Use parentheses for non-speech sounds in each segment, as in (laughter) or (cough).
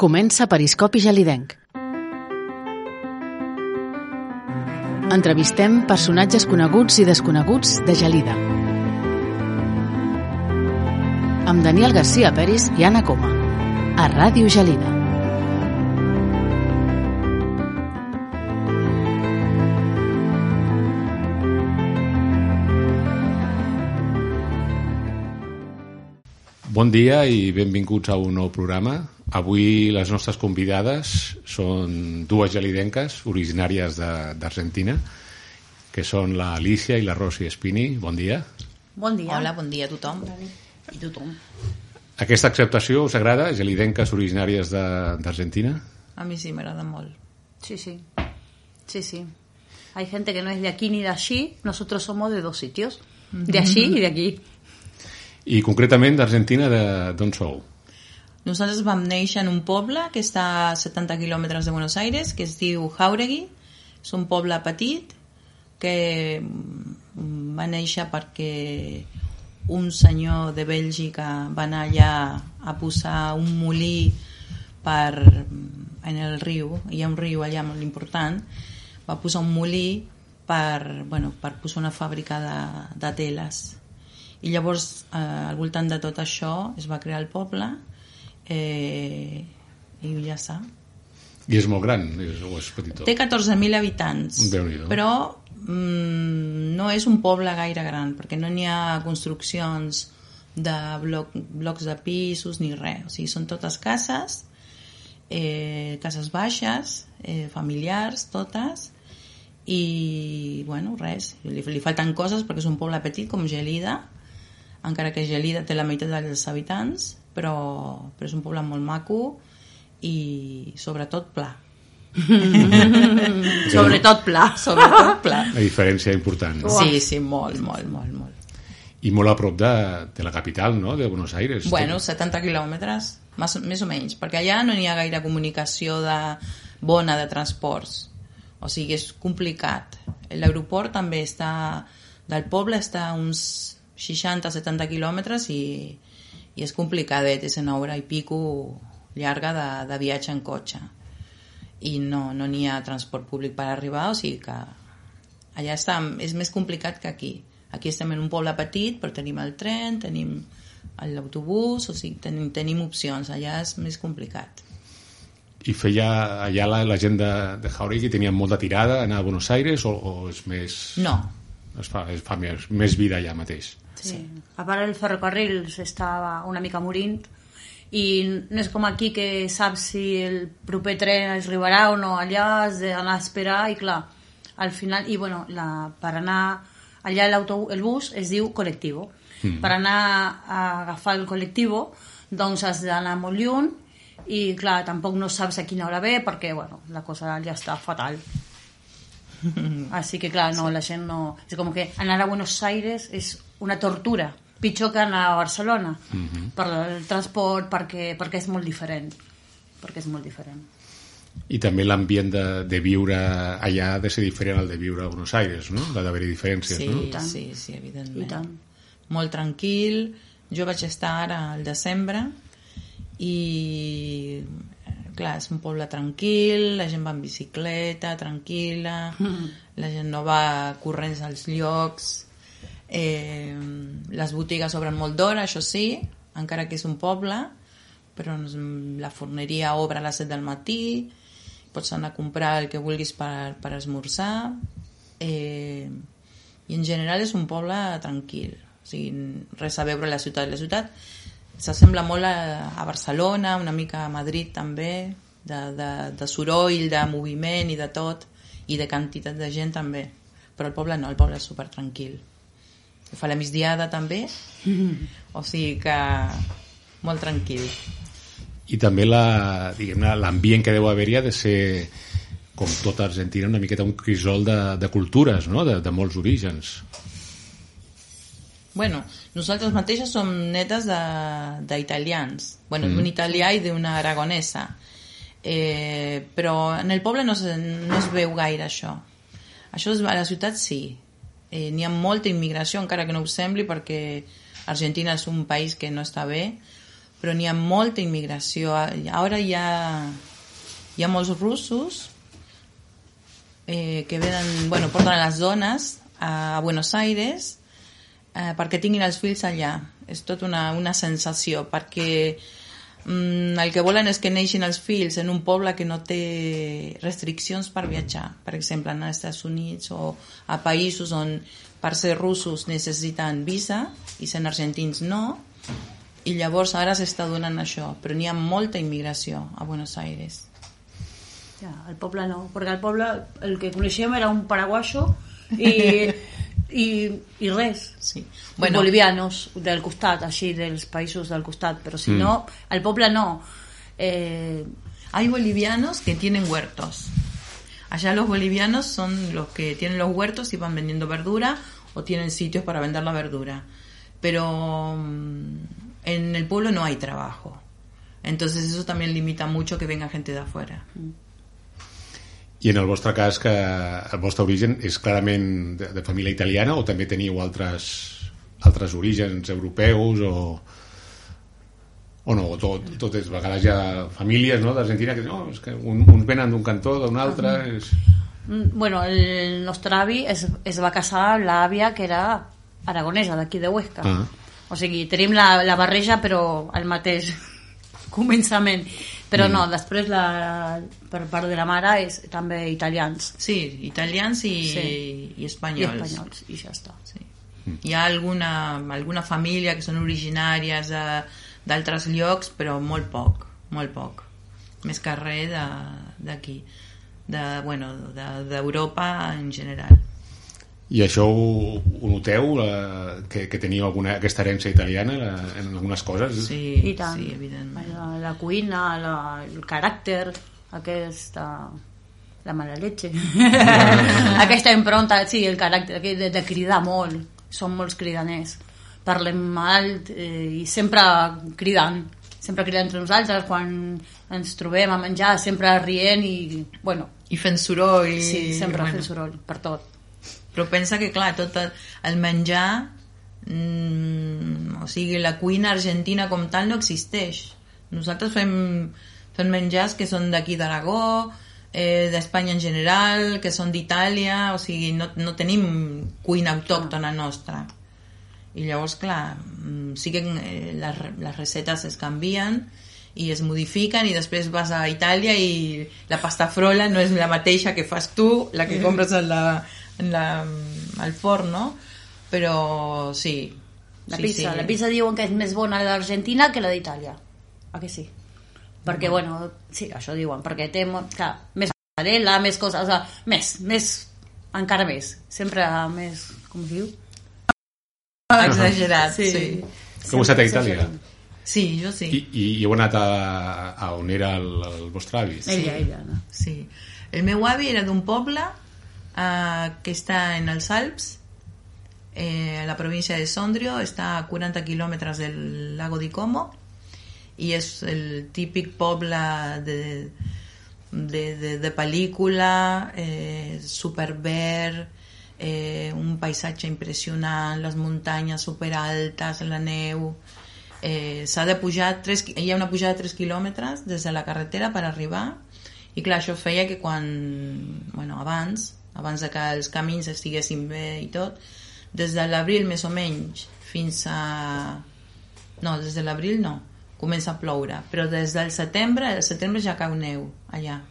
Comença Periscopi Gelidenc. Entrevistem personatges coneguts i desconeguts de Gelida. Amb Daniel García Peris i Anna Coma. A Ràdio Gelida. Bon dia i benvinguts a un nou programa. Avui les nostres convidades són dues gelidenques originàries de- d'Argentina, que són la Alicia i la Rosi Espini. Bon dia. Bon dia. Hola, bon dia a tothom. I tothom. Aquesta acceptació us agrada? Gelidenques originàries de- d'Argentina? A mi sí, m'agrada molt. Sí, sí. Sí, sí. Hay gente que no es de aquí ni de allí. Nosotros somos de dos sitios. De allí y de aquí. I concretament d'Argentina de- d'on sou? Nosaltres vam néixer en un poble que està a 70 quilòmetres de Buenos Aires, que es diu Jauregui. És un poble petit que mm, va néixer perquè un senyor de Bèlgica va anar allà a posar un molí per, en el riu, hi ha un riu allà molt important, va posar un molí per, bueno, per posar una fàbrica de, de teles. I llavors, eh, al voltant de tot això, es va crear el poble eh, i ja està. I és molt gran és, o és petitó? Té 14.000 habitants, però mm, no és un poble gaire gran, perquè no n'hi ha construccions de bloc, blocs de pisos ni res. O sigui, són totes cases, eh, cases baixes, eh, familiars, totes, i, bueno, res, li, li falten coses perquè és un poble petit com Gelida, encara que Gelida té la meitat dels habitants, però, però és un poble molt maco i sobretot pla. (laughs) Sobretot pla. Sobretot pla. La diferència important. No? Sí, sí, molt, molt, molt, molt. I molt a prop de, de la capital, no?, de Buenos Aires. Bueno, 70 quilòmetres, més, més o menys, perquè allà no n'hi ha gaire comunicació de, bona de transports. O sigui, és complicat. L'aeroport també està... Del poble està a uns 60-70 quilòmetres i, i és complicadet, és una hora i pico llarga de, de viatge en cotxe. I no no n'hi ha transport públic per arribar, o sigui que allà està, és més complicat que aquí. Aquí estem en un poble petit, però tenim el tren, tenim l'autobús, o sigui, tenim, tenim opcions. Allà és més complicat. I feia allà la, la gent de, de Jauregui tenia molta tirada, anar a Buenos Aires o, o és més... No, Es fa, es fa més, més vida allà mateix. Sí. A part el ferrocarril s'estava una mica morint i no és com aquí que saps si el proper tren es arribarà o no allà has d'anar a esperar i clar al final, i bueno, la, per anar allà el bus es diu col·lectivo mm. per anar a agafar el col·lectivo doncs has d'anar molt lluny i clar, tampoc no saps a quina hora ve perquè bueno, la cosa ja està fatal (laughs) Así que, clar, no, la gent no... És com que anar a Buenos Aires és una tortura, pitjor que anar a Barcelona, uh -huh. per el transport, perquè, perquè és molt diferent. Perquè és molt diferent. I també l'ambient de, de viure allà ha de ser diferent al de viure a Buenos Aires, no? Ha d'haver-hi diferències, sí, no? tant. sí, sí, evidentment. I tant. Molt tranquil. Jo vaig estar ara al desembre i clar, és un poble tranquil, la gent va en bicicleta, tranquil·la, la gent no va corrents als llocs, eh, les botigues obren molt d'hora, això sí, encara que és un poble, però la forneria obre a les 7 del matí, pots anar a comprar el que vulguis per, per esmorzar, eh, i en general és un poble tranquil, o sigui, res a veure la ciutat. La ciutat s'assembla molt a, a Barcelona, una mica a Madrid també, de, de, de soroll, de moviment i de tot, i de quantitat de gent també. Però el poble no, el poble és super tranquil. Fa la migdiada també, (laughs) o sigui que molt tranquil. I també la, diguem-ne, l'ambient que deu haver-hi ha de ser, com tota Argentina, una miqueta un crisol de, de cultures, no? De, de molts orígens. Bueno, nosaltres mateixes som netes de- d'italians. Bueno, mm. d'un italià i d'una aragonesa. Eh, però en el poble no, se, no es veu gaire això. Això és, a la ciutat sí. Eh, N'hi ha molta immigració, encara que no ho sembli, perquè Argentina és un país que no està bé, però n'hi ha molta immigració. Ara hi ha, hi ha molts russos eh, que venen, bueno, porten a les dones a Buenos Aires eh, perquè tinguin els fills allà. És tot una, una sensació, perquè mm, el que volen és que neixin els fills en un poble que no té restriccions per viatjar. Per exemple, als Estats Units o a països on per ser russos necessiten visa i sent argentins no. I llavors ara s'està donant això, però n'hi ha molta immigració a Buenos Aires. Ja, el poble no, perquè el poble el que coneixíem era un paraguaixo i, (laughs) i, i res. Sí. Bueno. Bolivianos del costat, així, dels països del costat, però si Mm. no, el poble no. Eh, Hay bolivianos que tienen huertos. Allá los bolivianos son los que tienen los huertos y van vendiendo verdura o tienen sitios para vender la verdura. Pero mm, en el pueblo no hay trabajo. Entonces eso también limita mucho que venga gente de afuera. I en el vostre cas, que el vostre origen és clarament de, de família italiana o també teniu altres, altres orígens europeus o, o no, tot, tot és, a vegades hi ha famílies no, d'Argentina que no, és que un, uns venen d'un cantó, d'un altre és... mm, bueno, el nostre avi es, es va casar amb l'àvia que era aragonesa, d'aquí de Huesca. Ah. O sigui, tenim la, la barreja però al mateix (laughs) començament. Però Mm. no, després la, per part de la mare és també italians Sí, italians y, Sí. y i españoles. espanyols, i ja està. Sí. Hi ha alguna, alguna família que són originàries de- d'altres llocs, però molt poc, molt poc. Més que res de- d'aquí, de, bueno, de- d'Europa en general. I això ho, ho noteu, la, que, que teniu alguna, aquesta herència italiana la, en algunes coses? Sí, I tant. sí evidentment. La, la cuina, la, el caràcter, aquesta... La mala leche. (laughs) aquesta impronta, sí, el caràcter de, de cridar molt. Som molts cridaners. Parlem alt eh, i sempre cridant. Sempre cridant entre nosaltres quan ens trobem a menjar, sempre rient i, bueno, I fent soroll. I, sí, sempre bueno. fent soroll per tot. Però pensa que, clar, tot el, menjar, mm, o sigui, la cuina argentina com tal no existeix. Nosaltres fem, fem menjars que són d'aquí d'Aragó, eh, d'Espanya en general, que són d'Itàlia, o sigui, no, no tenim cuina autòctona nostra. I llavors, clar, mm, sí que eh, les, les recetes es canvien i es modifiquen i després vas a Itàlia i la pasta frola no és la mateixa que fas tu, la que compres en la, la, al forn, no? Però sí. La sí, pizza, sí. la pizza diuen que és més bona d'Argentina que la d'Itàlia. A que sí? Perquè, bueno, sí, això diuen, perquè té, clar, més mozzarella, més coses, o sigui, més, més, encara més, sempre més, com es diu? Exagerat, sí. sí. Com heu estat a Itàlia? Sí, jo sí. I, i, i heu anat a, a on era el, el vostre avi? Ella, ella, no? Sí. El meu avi era d'un poble eh, que està en els Alps, eh, la província de Sondrio, està a 40 quilòmetres del lago di Como, i és el típic poble de, de, de, de pel·lícula, eh, superverd, eh, un paisatge impressionant, les muntanyes superaltes, la neu... Eh, s'ha de pujar, 3, hi ha una pujada de 3 quilòmetres des de la carretera per arribar i clar, això feia que quan bueno, abans, abans de que els camins estiguessin bé i tot des de l'abril més o menys fins a... no, des de l'abril no comença a ploure, però des del setembre al setembre ja cau neu allà.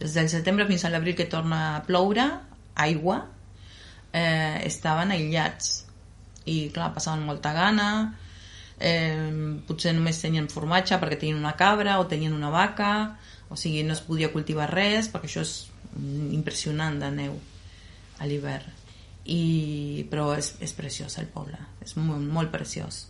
Des del setembre fins a l'abril que torna a ploure aigua eh, estaven aïllats. I clar, passaven molta gana eh, potser només tenien formatge perquè tenien una cabra o tenien una vaca o sigui, no es podia cultivar res perquè això és impressionant de neu a l'hivern i, però és, és preciós el poble és molt, molt preciós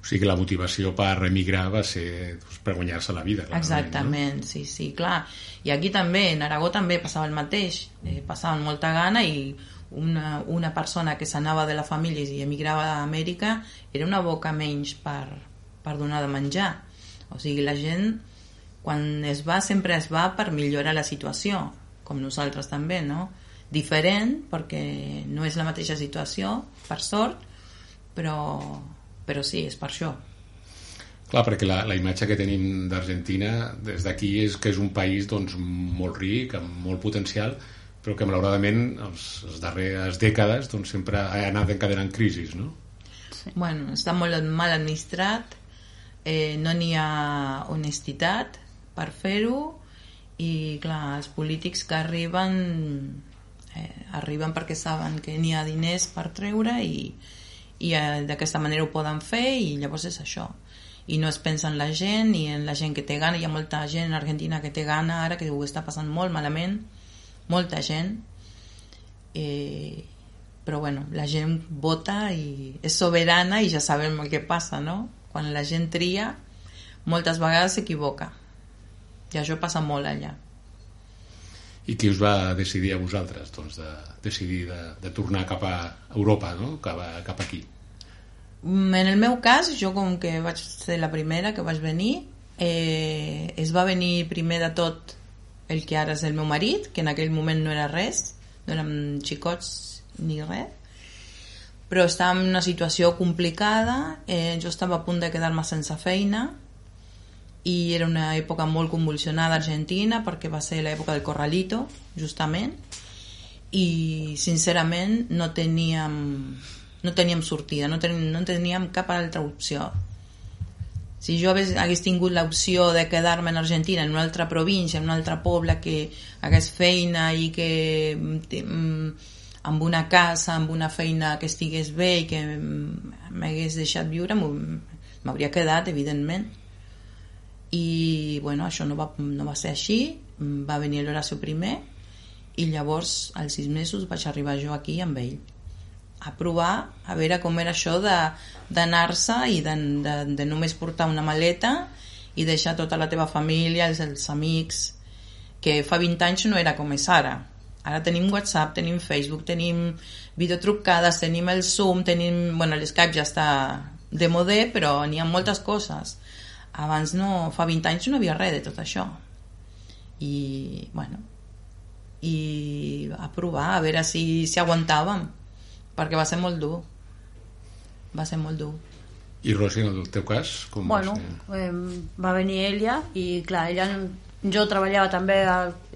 O sigui que la motivació per emigrar va ser doncs, per guanyar-se la vida. clarament, Exactament, sí, sí, clar. I aquí també, en Aragó també passava el mateix. Eh, passaven molta gana i una, una persona que s'anava de la família i emigrava a Amèrica era una boca menys per, per donar de menjar. O sigui, la gent, quan es va, sempre es va per millorar la situació, com nosaltres també, no? Diferent, perquè no és la mateixa situació, per sort, però, però sí, és per això. Clar, perquè la, la imatge que tenim d'Argentina des d'aquí és que és un país doncs, molt ric, amb molt potencial, però que malauradament els, les darreres dècades doncs, sempre ha anat encadenant crisis, no? Sí. Bueno, està molt mal administrat, eh, no n'hi ha honestitat per fer-ho i clar, els polítics que arriben eh, arriben perquè saben que n'hi ha diners per treure i, i eh, d'aquesta manera ho poden fer i llavors és això. I no es pensa en la gent i en la gent que té gana. Hi ha molta gent en Argentina que té gana ara que ho està passant molt malament. Molta gent. Eh, però bueno, la gent vota i és soberana i ja sabem el que passa no? quan la gent tria moltes vegades s'equivoca i això passa molt allà i qui us va decidir a vosaltres doncs, de decidir de, de tornar cap a Europa, no? cap, a, cap aquí? Mm, en el meu cas, jo com que vaig ser la primera que vaig venir, eh, es va venir primer de tot el que ara és el meu marit, que en aquell moment no era res, no érem xicots ni res, però estava en una situació complicada, eh, jo estava a punt de quedar-me sense feina, i era una època molt convulsionada a Argentina perquè va ser l'època del Corralito justament i sincerament no teníem no teníem sortida no teníem, no teníem cap altra opció. Si jo hagués, hagués tingut l'opció de quedar-me en Argentina en una altra província, en un altre poble que hagués feina i que mm, amb una casa, amb una feina que estigués bé i que m'hagués deixat viure m'hauria quedat evidentment i bueno, això no va, no va ser així. Va venir l'Horacio primer i llavors als sis mesos vaig arribar jo aquí amb ell a provar a veure com era això d'anar-se i de, de, de només portar una maleta i deixar tota la teva família, els, els amics que fa 20 anys no era com és ara. Ara tenim WhatsApp, tenim Facebook tenim videotrucades, tenim el Zoom tenim, bueno, l'Skype ja està de modé però n'hi ha moltes coses abans no, fa 20 anys no havia res de tot això. I bueno i a provar a veure si, si aguantàvem perquè va ser molt dur. Va ser molt dur. I Rosi, en el teu cas com bueno, va, eh, va venir ella i clar, ella jo treballava també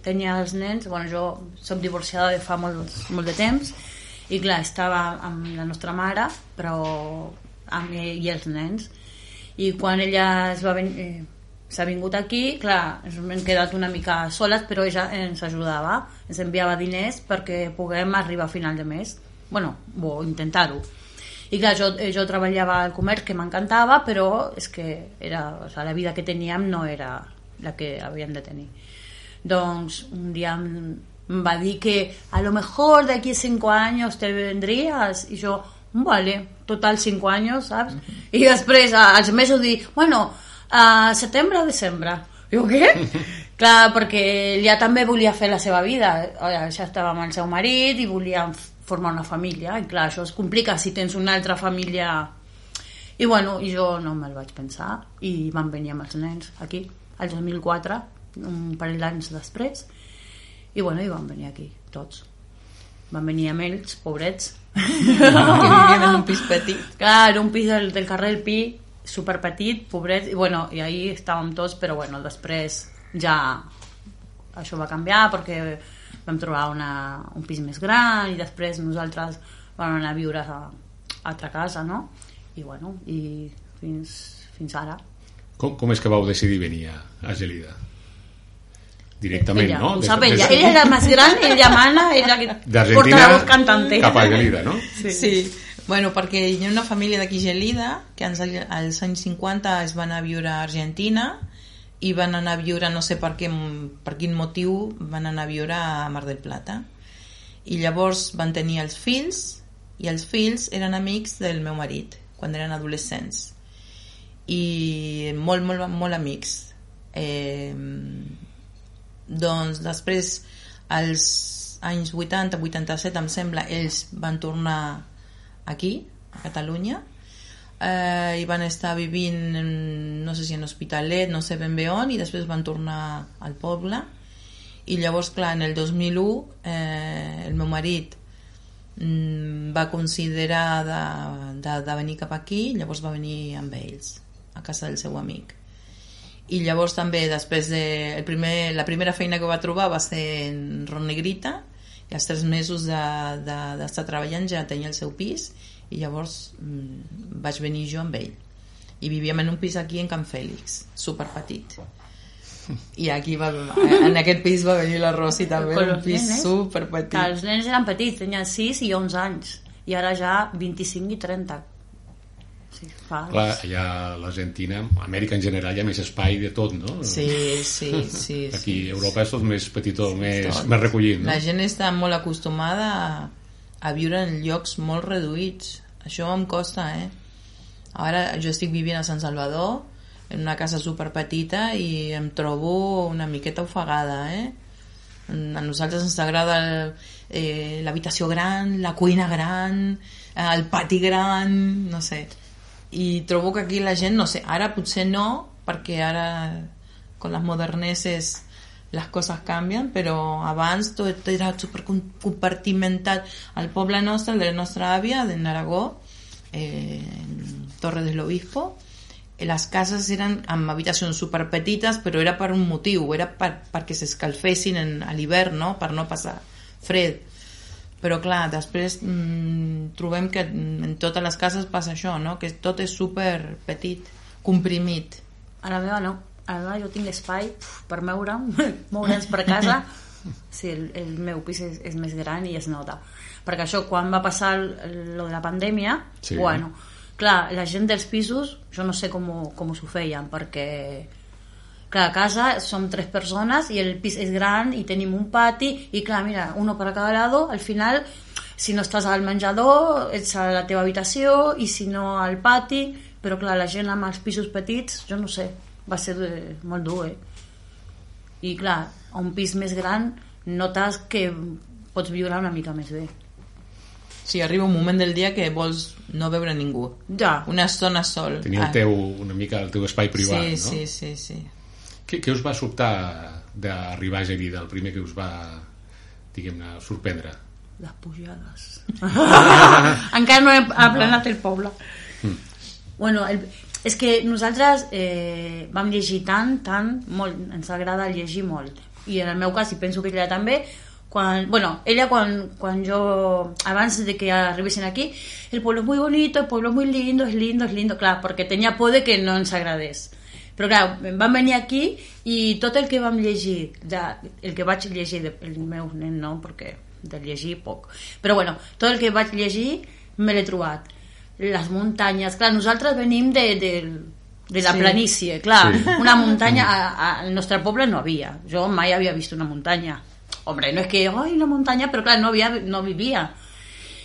tenia els nens bueno, jo soc divorciada de fa molt, molt de temps i clar, estava amb la nostra mare però amb ell i els nens i quan ella es va venir, eh, s'ha vingut aquí, clar, ens hem quedat una mica soles, però ella ens ajudava, ens enviava diners perquè puguem arribar a final de mes, bueno, o intentar-ho. I clar, jo, eh, jo treballava al comerç, que m'encantava, però és que era, o sea, la vida que teníem no era la que havíem de tenir. Doncs un dia em, va dir que a lo mejor de aquí a cinco años te vendrías i jo, vale, total 5 anys, saps? I després, als mesos, dir, bueno, a setembre o desembre. Diu, què? (laughs) Clar, perquè ja també volia fer la seva vida. Ja estava amb el seu marit i volia formar una família. I clar, això es complica si tens una altra família... I bueno, jo no me'l vaig pensar i van venir amb els nens aquí, el 2004, un parell d'anys després. I bueno, i van venir aquí, tots. Van venir amb ells, pobrets, (laughs) que vivien en un pis petit. Clar, un pis del, del carrer del Pi, super petit, pobret, i bueno, i ahí estàvem tots, però bueno, després ja això va canviar perquè vam trobar una, un pis més gran i després nosaltres vam anar a viure a, a altra casa, no? I bueno, i fins, fins ara. Com, com és que vau decidir venir a, a Gelida? Directament, ella, no? Ho sap ella. Ella era més gran, ella mana, ella porta la voz cantante. cap a Gelida, no? (laughs) Sí. sí. Bueno, perquè hi ha una família d'aquí Gelida que als, als anys 50 es van a viure a Argentina i van anar a viure, no sé per, què, per quin motiu, van anar a viure a Mar del Plata. I llavors van tenir els fills i els fills eren amics del meu marit quan eren adolescents i molt, molt, molt amics eh, doncs després als anys 80, 87 em sembla ells van tornar aquí a Catalunya. Eh, i van estar vivint en, no sé si en Hospitalet no sé ben bé on i després van tornar al poble. I llavors clar en el 2001 eh, el meu marit mm, va considerar de, de, de venir cap aquí llavors va venir amb ells a casa del seu amic i llavors també després de el primer, la primera feina que va trobar va ser en Ron Negrita i als tres mesos d'estar de, de, treballant ja tenia el seu pis i llavors mm, vaig venir jo amb ell. I vivíem en un pis aquí en Can Fèlix super petit (laughs) i aquí va, en aquest pis va venir la Rosi també, un pis nenes, super petit els nens eren petits, tenien 6 i 11 anys. I ara ja 25 i 30 sí. Clar, allà a l'Argentina, Amèrica en general hi ha més espai de tot, no? Sí, sí, sí. (laughs) Aquí sí, a Europa és tot més petitó, més, tot. més recollit, no? La gent està molt acostumada a, a viure en llocs molt reduïts. Això em costa, eh? Ara jo estic vivint a Sant Salvador, en una casa super petita i em trobo una miqueta ofegada, eh? A nosaltres ens agrada eh, l'habitació gran, la cuina gran, el pati gran, no sé. I trobo que aquí la gent, no sé, ara potser no, perquè ara con les moderneses les coses canvien, però abans tot era super compartimentat. Al poble nostre, el de la nostra àvia, de Naragó, eh, Torre del Obispo, les cases eren amb habitacions superpetites, però era per un motiu, era per, perquè s'escalfessin a l'hivern, no? per no passar fred. Però clar, després mmm, trobem que en totes les cases passa això, no? que tot és super petit, comprimit. A la meva no, a la meva jo tinc espai per moure'm, (laughs) moure'ns per casa, sí, el, el meu pis és, és més gran i es nota. Perquè això, quan va passar lo de la pandèmia, sí. bueno, clar, la gent dels pisos jo no sé com, com s'ho feien perquè clar, a casa som tres persones i el pis és gran i tenim un pati i clar, mira, uno per a cada lado al final, si no estàs al menjador ets a la teva habitació i si no al pati però clar, la gent amb els pisos petits jo no sé, va ser molt dur eh? i clar, a un pis més gran notes que pots viure una mica més bé Sí, arriba un moment del dia que vols no veure ningú. Ja. Una estona sol. Tenir el ah. teu, una mica el teu espai privat, sí, no? Sí, sí, sí. Què, què us va sobtar d'arribar a Gelida, el primer que us va, diguem-ne, sorprendre? Les pujades. (laughs) Encara no hem aplanat el poble. Mm. Bueno, el, és que nosaltres eh, vam llegir tant, tant, molt, ens agrada llegir molt. I en el meu cas, i penso que ella també, Cuando, bueno, ella cuando, cuando yo, antes de que arribesen aquí, el pueblo es muy bonito, el pueblo es muy lindo, es lindo, es lindo, claro, porque tenía por de que no ens agradés. Però clar, vam venir aquí i tot el que vam llegir, de, el que vaig llegir, de, el meu nen no, perquè de llegir poc, però bueno, tot el que vaig llegir me l'he trobat. Les muntanyes, clar, nosaltres venim de, de, de la sí. planície, clar, sí. una muntanya, a, a, al nostre poble no havia, jo mai havia vist una muntanya, Hombre, no és que, ai, la muntanya, però clar, no, havia, no vivia.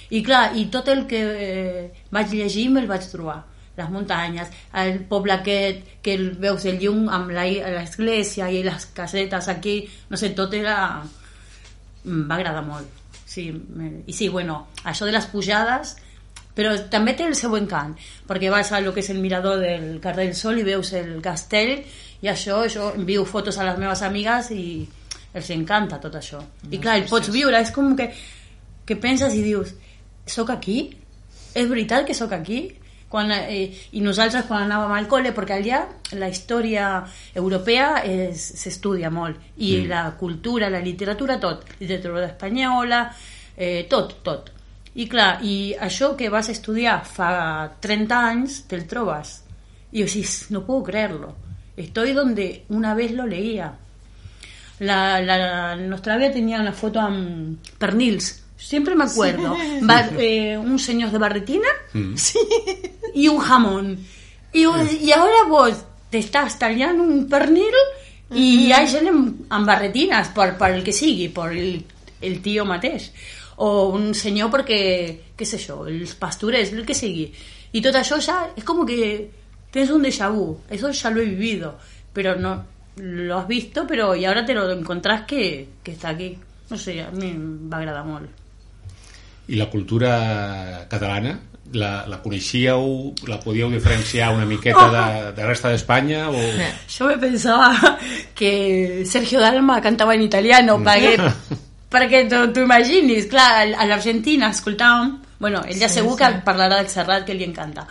I clar, i tot el que eh, vaig llegir me'l vaig trobar. Les muntanyes, el poble aquest, que el, veus el llum amb l'església i les casetes aquí, no sé, tot era... Em va agradar molt. Sí, me... I sí, bueno, això de les pujades, però també té el seu encant, perquè vas a lo que és el mirador del Carrer del Sol i veus el castell, i això, jo envio fotos a les meves amigues i, els encanta tot això. No, I clar, el pots viure, és com que, que penses i dius, sóc aquí? És veritat que sóc aquí? Quan, eh, I nosaltres quan anàvem al col·le, perquè allà la història europea s'estudia molt, i mm. la cultura, la literatura, tot. Literatura espanyola, eh, tot, tot. I clar, i això que vas estudiar fa 30 anys, te'l trobes. I dius, no puedo creerlo. Estoy donde una vez lo leía la, la, nuestra ave tenía una foto amb pernils, siempre me acuerdo, sí. Va, eh, un señor de barretina mm. (laughs) sí. Y un jamón. Y, y ahora vos te estás tallando un pernil i hi ha gent amb, amb barretines per, per el que sigui, per el, el tio mateix o un senyor perquè, què és això, els pastures, el que sigui i tot això ja és com que tens un déjà vu, eso ya lo he vivido. Però no, lo has visto, pero y ahora te lo encontrás que, que está aquí. No sé, a mi va agradar molt. I la cultura catalana, la, la coneixíeu, la podíeu diferenciar una miqueta de, de resta d'Espanya? O... (laughs) Yo me pensaba que Sergio Dalma cantava en italiano, mm. perquè, (laughs) perquè tu, tu imaginis, clar, a l'Argentina escoltàvem Bueno, ell ja Sí, segur sí. que parlarà del Serrat, que li encanta.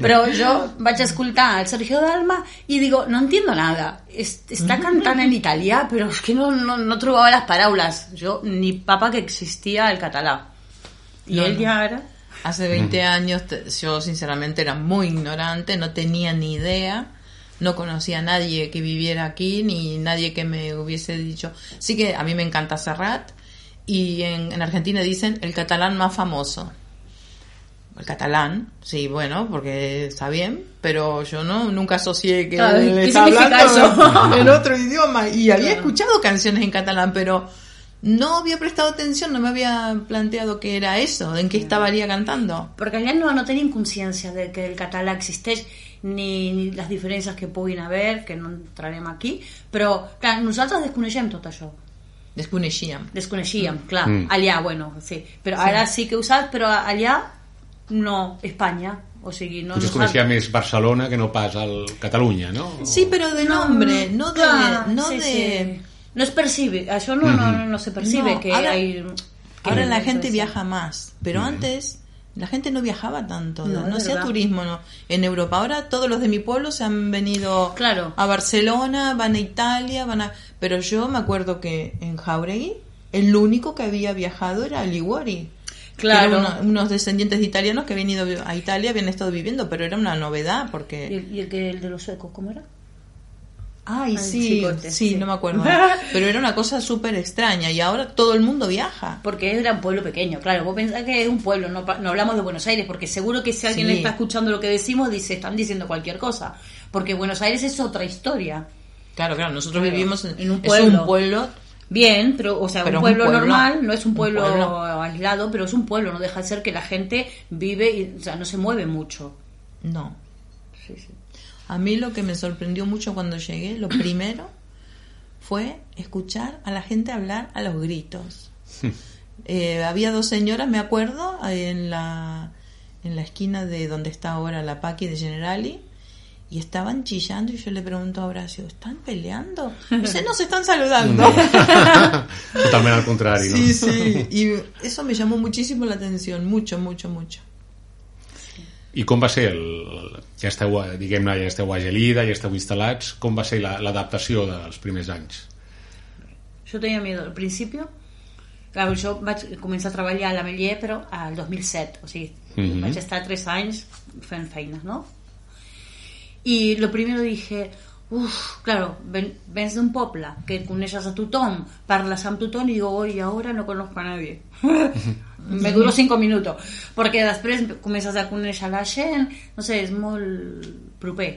Però jo vaig escoltar el Sergio Dalma i digo, no entiendo nada. Es- Está cantant en italià, però és que no, no, no trobava les paraules. Jo ni papa que existia el català. I No, ell no. ja ara... Hace 20 años te- yo sinceramente era muy ignorante, no tenía ni idea, no conocía a nadie que viviera aquí, ni nadie que me hubiese dicho. Sí que a mí me encanta Serrat y en, en Argentina dicen el catalán más famoso. El catalán, sí, bueno, porque está bien, pero yo no nunca asocié que Claro, él ¿qué estaba significa hablando eso? (laughs) en otro idioma y había Claro. escuchado canciones en catalán, pero no había prestado atención, no me había planteado que era eso, en qué estaría cantando. Perquè allà no, no tenim consciència de que el català existeix ni, ni les diferències que puguin haver, que no entrarem aquí, però clar, nosaltres desconeixem tot això. Desconeixíem. Desconeixíem, clar. Mm. Allà, bueno, sí. Però ara sí que he usat, però allà no, Espanya. O sigui, no... Potser es no coneixia més Barcelona que no pas el Catalunya, no? Sí, pero de nombre, no de... Clar, no sí, de... sí. No es percibe, això no, no, no, no se percibe No, que ahora- hay... que Ahora hay- la gente viaja más, pero antes la gente no viajaba tanto, No, no, es hacía turismo no. en Europa. Ahora todos los de mi pueblo se han venido Claro. a Barcelona, van a Italia, van a... Pero yo me acuerdo que en Jauregui el único que había viajado era Liguori. Claro. unos descendientes de italianos que habían ido a Italia, habían estado viviendo, pero era una novedad ¿Y porque... el, y el que el de los suecos, cómo era? Ay, sí, chicote, sí, sí. no me acuerdo. (laughs) Pero era una cosa súper extraña y ahora todo el mundo viaja. Porque era un pueblo pequeño, claro, vos pensás que es un pueblo, no, no hablamos de Buenos Aires, porque seguro que si alguien Sí. está escuchando lo que decimos, dice, están diciendo cualquier cosa, porque Buenos Aires es otra historia. Claro, claro, nosotros Claro, vivimos en, en un es pueblo. un pueblo Bien, pero, o sea, Pero un es un pueblo, normal, no es un Un pueblo, pueblo. aislado, pero es un pueblo, no deja de ser que la gente vive, y, o sea, no se mueve mucho. No. Sí, sí. A mí lo que me sorprendió mucho cuando llegué, lo (coughs) primero, fue escuchar a la gente hablar a los gritos. (laughs) Eh, había dos señoras, me acuerdo, en la, en la esquina de donde está ahora la Paqui de Generali, y estaban chillando y yo le pregunto a Horacio, ¿están peleando? Dice, no, se están saludando. (laughs) Totalment al contrari, no? Sí, sí, y eso me llamó muchísimo la atención, mucho, mucho, mucho. I com va ser el... Ja esteu, diguem-ne, ja esteu a Gelida, ja esteu instal·lats. Com va ser la- l'adaptació dels primers anys? Yo tenía miedo al principio. Claro, jo vaig començar a treballar a la Melier, però al 2007, o sigui, Mhm. vaig estar tres anys fent feines, ¿no? Y lo primero dije, uff, claro, ven, vens d'un poble que coneixes a tothom, parles amb tothom i digo, oi, ahora no conozco a nadie. (laughs) Me duró cinco minutos, perquè després comences a conèixer la gent, no sé, és molt proper,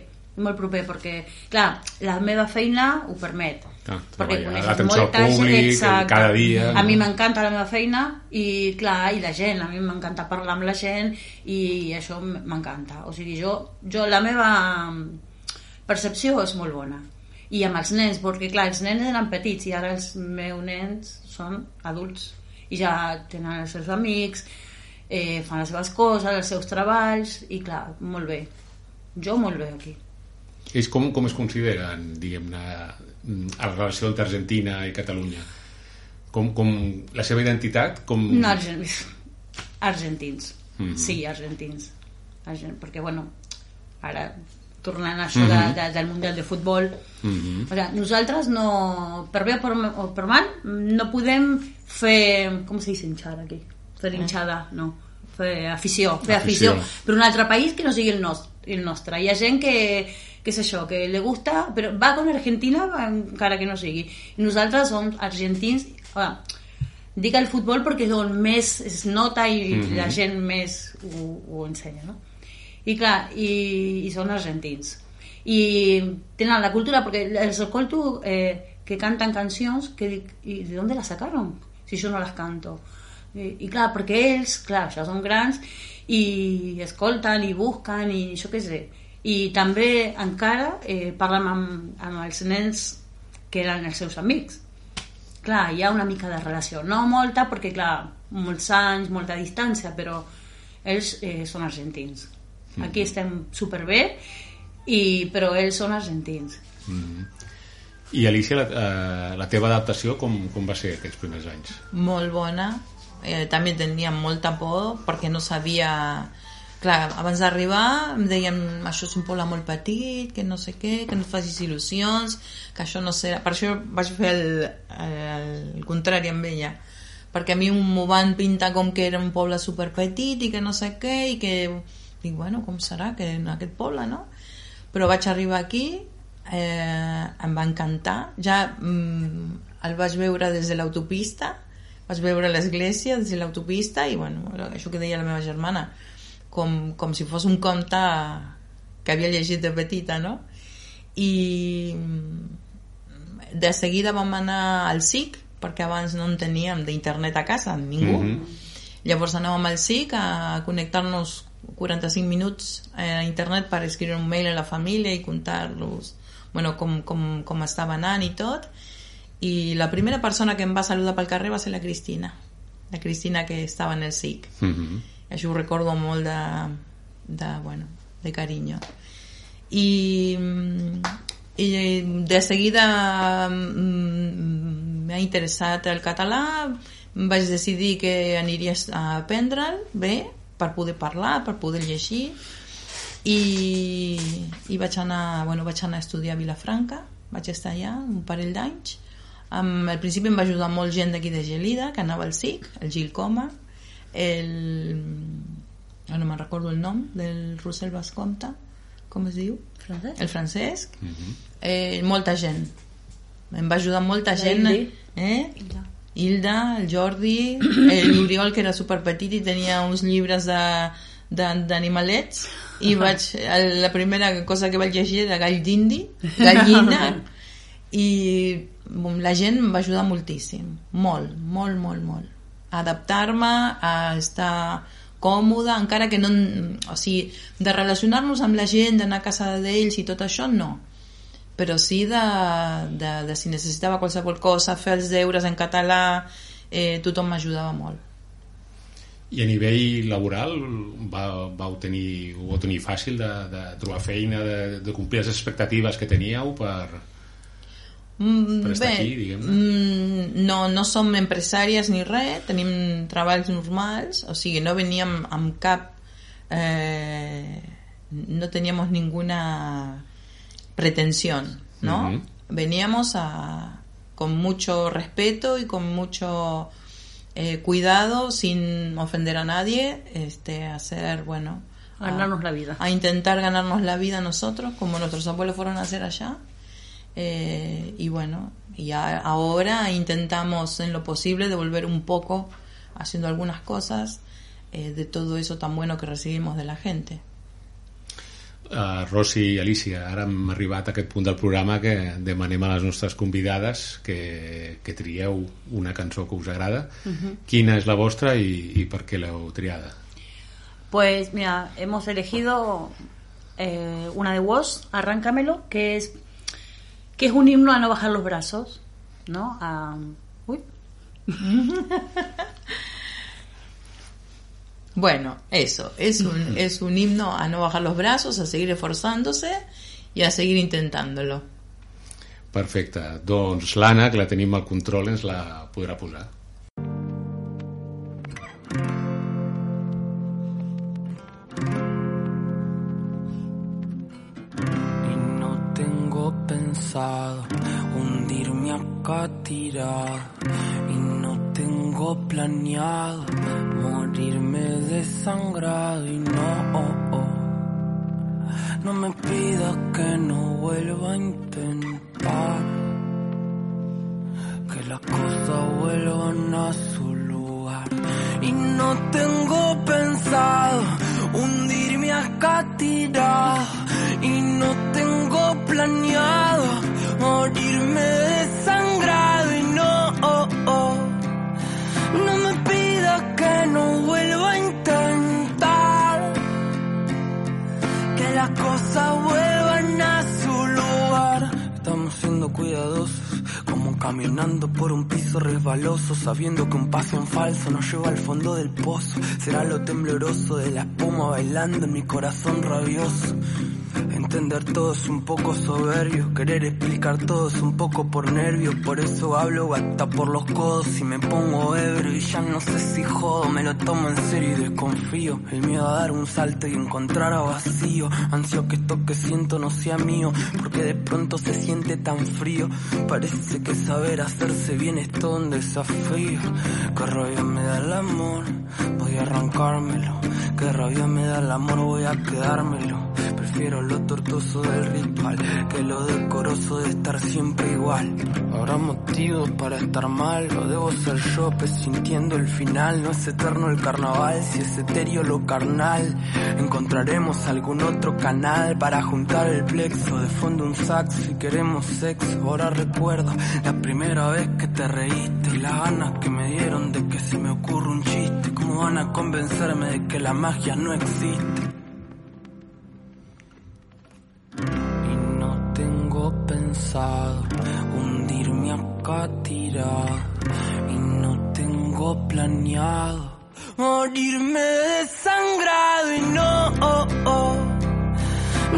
molt proper, perquè, clar, la meva feina ho permet. Ah, perquè coneixes molta gent, públic, exacte. cada dia, A mi no? m'encanta la meva feina i, clar, i la gent, a mi m'encanta parlar amb la gent i això m'encanta. O sigui, jo, jo la meva percepció és molt bona. I amb els nens, perquè clar, els nens eren petits i ara els meus nens són adults i ja tenen els seus amics, eh, fan les seves coses, els seus treballs i clar, molt bé. Jo molt bé aquí. Ells com, com es consideren, diguem-ne, a la relació entre Argentina i Catalunya? Com, com la seva identitat? Com... No, argent... (laughs) argentins. Mhm. Sí, argentins. Argent... Perquè, bueno, ara tornant a això de, de, del Mundial de Futbol, Mhm. o sigui, nosaltres no, per bé o per, o per mal, no podem fer, com se dice hinchar aquí? Fer hinchada, no. Fer afició, fer afició. Afició. per un altre país que no sigui el nostre. El nostre. Hi ha gent que, que sé jo, que li gusta, però va con Argentina encara que no sigui. I nosaltres som argentins, ah, dic el futbol perquè és on més es nota i Mhm. la gent més ho, ho ensenya, no? I clar, i, i són argentins. I tenen la cultura, perquè els escolto eh, que cantan cancions que dic, i de dónde las sacaron? Si yo no las canto. I, i clar, perquè ells, clar, ja són grans i escolten i busquen i jo què sé. I també encara eh, parlen amb, amb els nens que eren els seus amics clar, hi ha una mica de relació no molta perquè clar, molts anys molta distància, però ells eh, són argentins aquí estem superbé i, però ells són argentins. I Alicia, la, eh, la teva adaptació com, com va ser aquests primers anys? molt bona. Eh, també tenia molta por perquè no sabia. Clar, abans d'arribar em deien això és un poble molt petit, que no sé què, que no et facis il·lusions, que això no serà... Per això vaig fer el, el, el contrari amb ella, perquè a mi m'ho van pintar com que era un poble super petit i que no sé què, i que... Dic, bueno, com serà que en aquest poble, no? Però vaig arribar aquí, eh, em va encantar, ja mm, el vaig veure des de l'autopista, vaig veure l'església des de l'autopista i, bueno, això que deia la meva germana, com, com si fos un conte que havia llegit de petita, no? I de seguida vam anar al SIC, perquè abans no en teníem d'internet a casa, ningú. Mm -hmm. Llavors anàvem al SIC a connectar-nos 45 minuts a internet per escriure un mail a la família i contar-los bueno, com, com, com estava anant i tot. I la primera persona que em va saludar pel carrer va ser la Cristina, la Cristina que estava en el SIC. Mm -hmm això ho recordo molt de, de, bueno, de carinyo i, i de seguida mm, m'ha interessat el català vaig decidir que aniria a aprendre'l bé per poder parlar, per poder llegir i, i vaig, anar, bueno, vaig anar a estudiar a Vilafranca vaig estar allà un parell d'anys al principi em va ajudar molt gent d'aquí de Gelida que anava al SIC, el Gil Coma el... Ah, no me'n recordo el nom del Russell Bascomte com es diu? Francesc? el Francesc uh -huh. eh, molta gent em va ajudar molta La gent eh? Hilda. Hilda, el Jordi l'Oriol (coughs) que era super petit i tenia uns llibres de d'animalets i vaig, la primera cosa que vaig llegir era gall d'indi gallina (laughs) i la gent em va ajudar moltíssim molt, molt, molt, molt adaptar-me, a estar còmode, encara que no... O sigui, de relacionar-nos amb la gent, d'anar a casa d'ells i tot això, no. Però sí de, de, de si necessitava qualsevol cosa, fer els deures en català, eh, tothom m'ajudava molt. I a nivell laboral va, vau tenir, ho vau tenir fàcil de, de trobar feina, de, de complir les expectatives que teníeu per, Mm, per estar Bé, aquí, diguem-ne? Mm, no, no som empresàries ni res, tenim treballs normals, o sigui, no veníem amb cap... Eh, no teníamos ninguna pretensión, ¿no? Uh -huh. Veníamos a, con mucho respeto y con mucho eh, cuidado, sin ofender a nadie, este, hacer, bueno... A ganarnos la vida. A intentar ganarnos la vida nosotros, como nuestros abuelos fueron a hacer allá. Eh, y bueno, y ahora intentamos en lo posible devolver un poco, haciendo algunas cosas, eh, de todo eso tan bueno que recibimos de la gente. Uh, Rossi i Alicia, ara hem arribat a aquest punt del programa que demanem a les nostres convidades que, que trieu una cançó que us agrada. Uh -huh. Quina és la vostra i, i per què l'heu triada? Pues mira, hemos elegido eh, una de Woz, Arráncamelo, que es que es un himno a no bajar los brazos, ¿no? A, uy. (laughs) bueno, eso, es un, es un himno a no bajar los brazos, a seguir esforzándose y a seguir intentándolo. Perfecte. Doncs l'Anna, que la tenim al control, ens la podrà posar. hundirme acá tirado y no tengo planeado morirme desangrado y no, oh, oh. no me pidas que no vuelva a intentar que las cosas vuelvan a su lugar. Y no tengo pensado hundirme acá tirado y no tengo planeado morirme desangrado cosas vuelvan a su lugar. Estamos siendo cuidadosos como caminando por un piso resbaloso, sabiendo que un paso en falso nos lleva al fondo del pozo. Será lo tembloroso de la espuma bailando en mi corazón rabioso. Entender todo es un poco soberbio, querer explicar todo es un poco por nervios, por eso hablo hasta por los codos y me pongo ebrio y ya no sé si jodo, me lo tomo en serio y desconfío. El miedo a dar un salto y encontrar a vacío, ansio que esto que siento no sea mío, porque de pronto se siente tan frío, parece que saber hacerse bien es todo un desafío. Que rabia me da el amor, voy a arrancármelo, que rabia me da el amor, voy a quedármelo. Prefiero lo tortuoso del ritual que lo decoroso de estar siempre igual. Habrá motivos para estar mal, o debo ser yo, pues sintiendo el final. No es eterno el carnaval, si es etéreo lo carnal. Encontraremos algún otro canal para juntar el plexo. De fondo un sax si queremos sexo. Ahora recuerdo la primera vez que te reíste y las ganas que me dieron de que se me ocurra un chiste. ¿Cómo van a convencerme de que la magia no existe? Hundirme acá tirado. Y no tengo planeado morirme desangrado. Y no, oh, oh,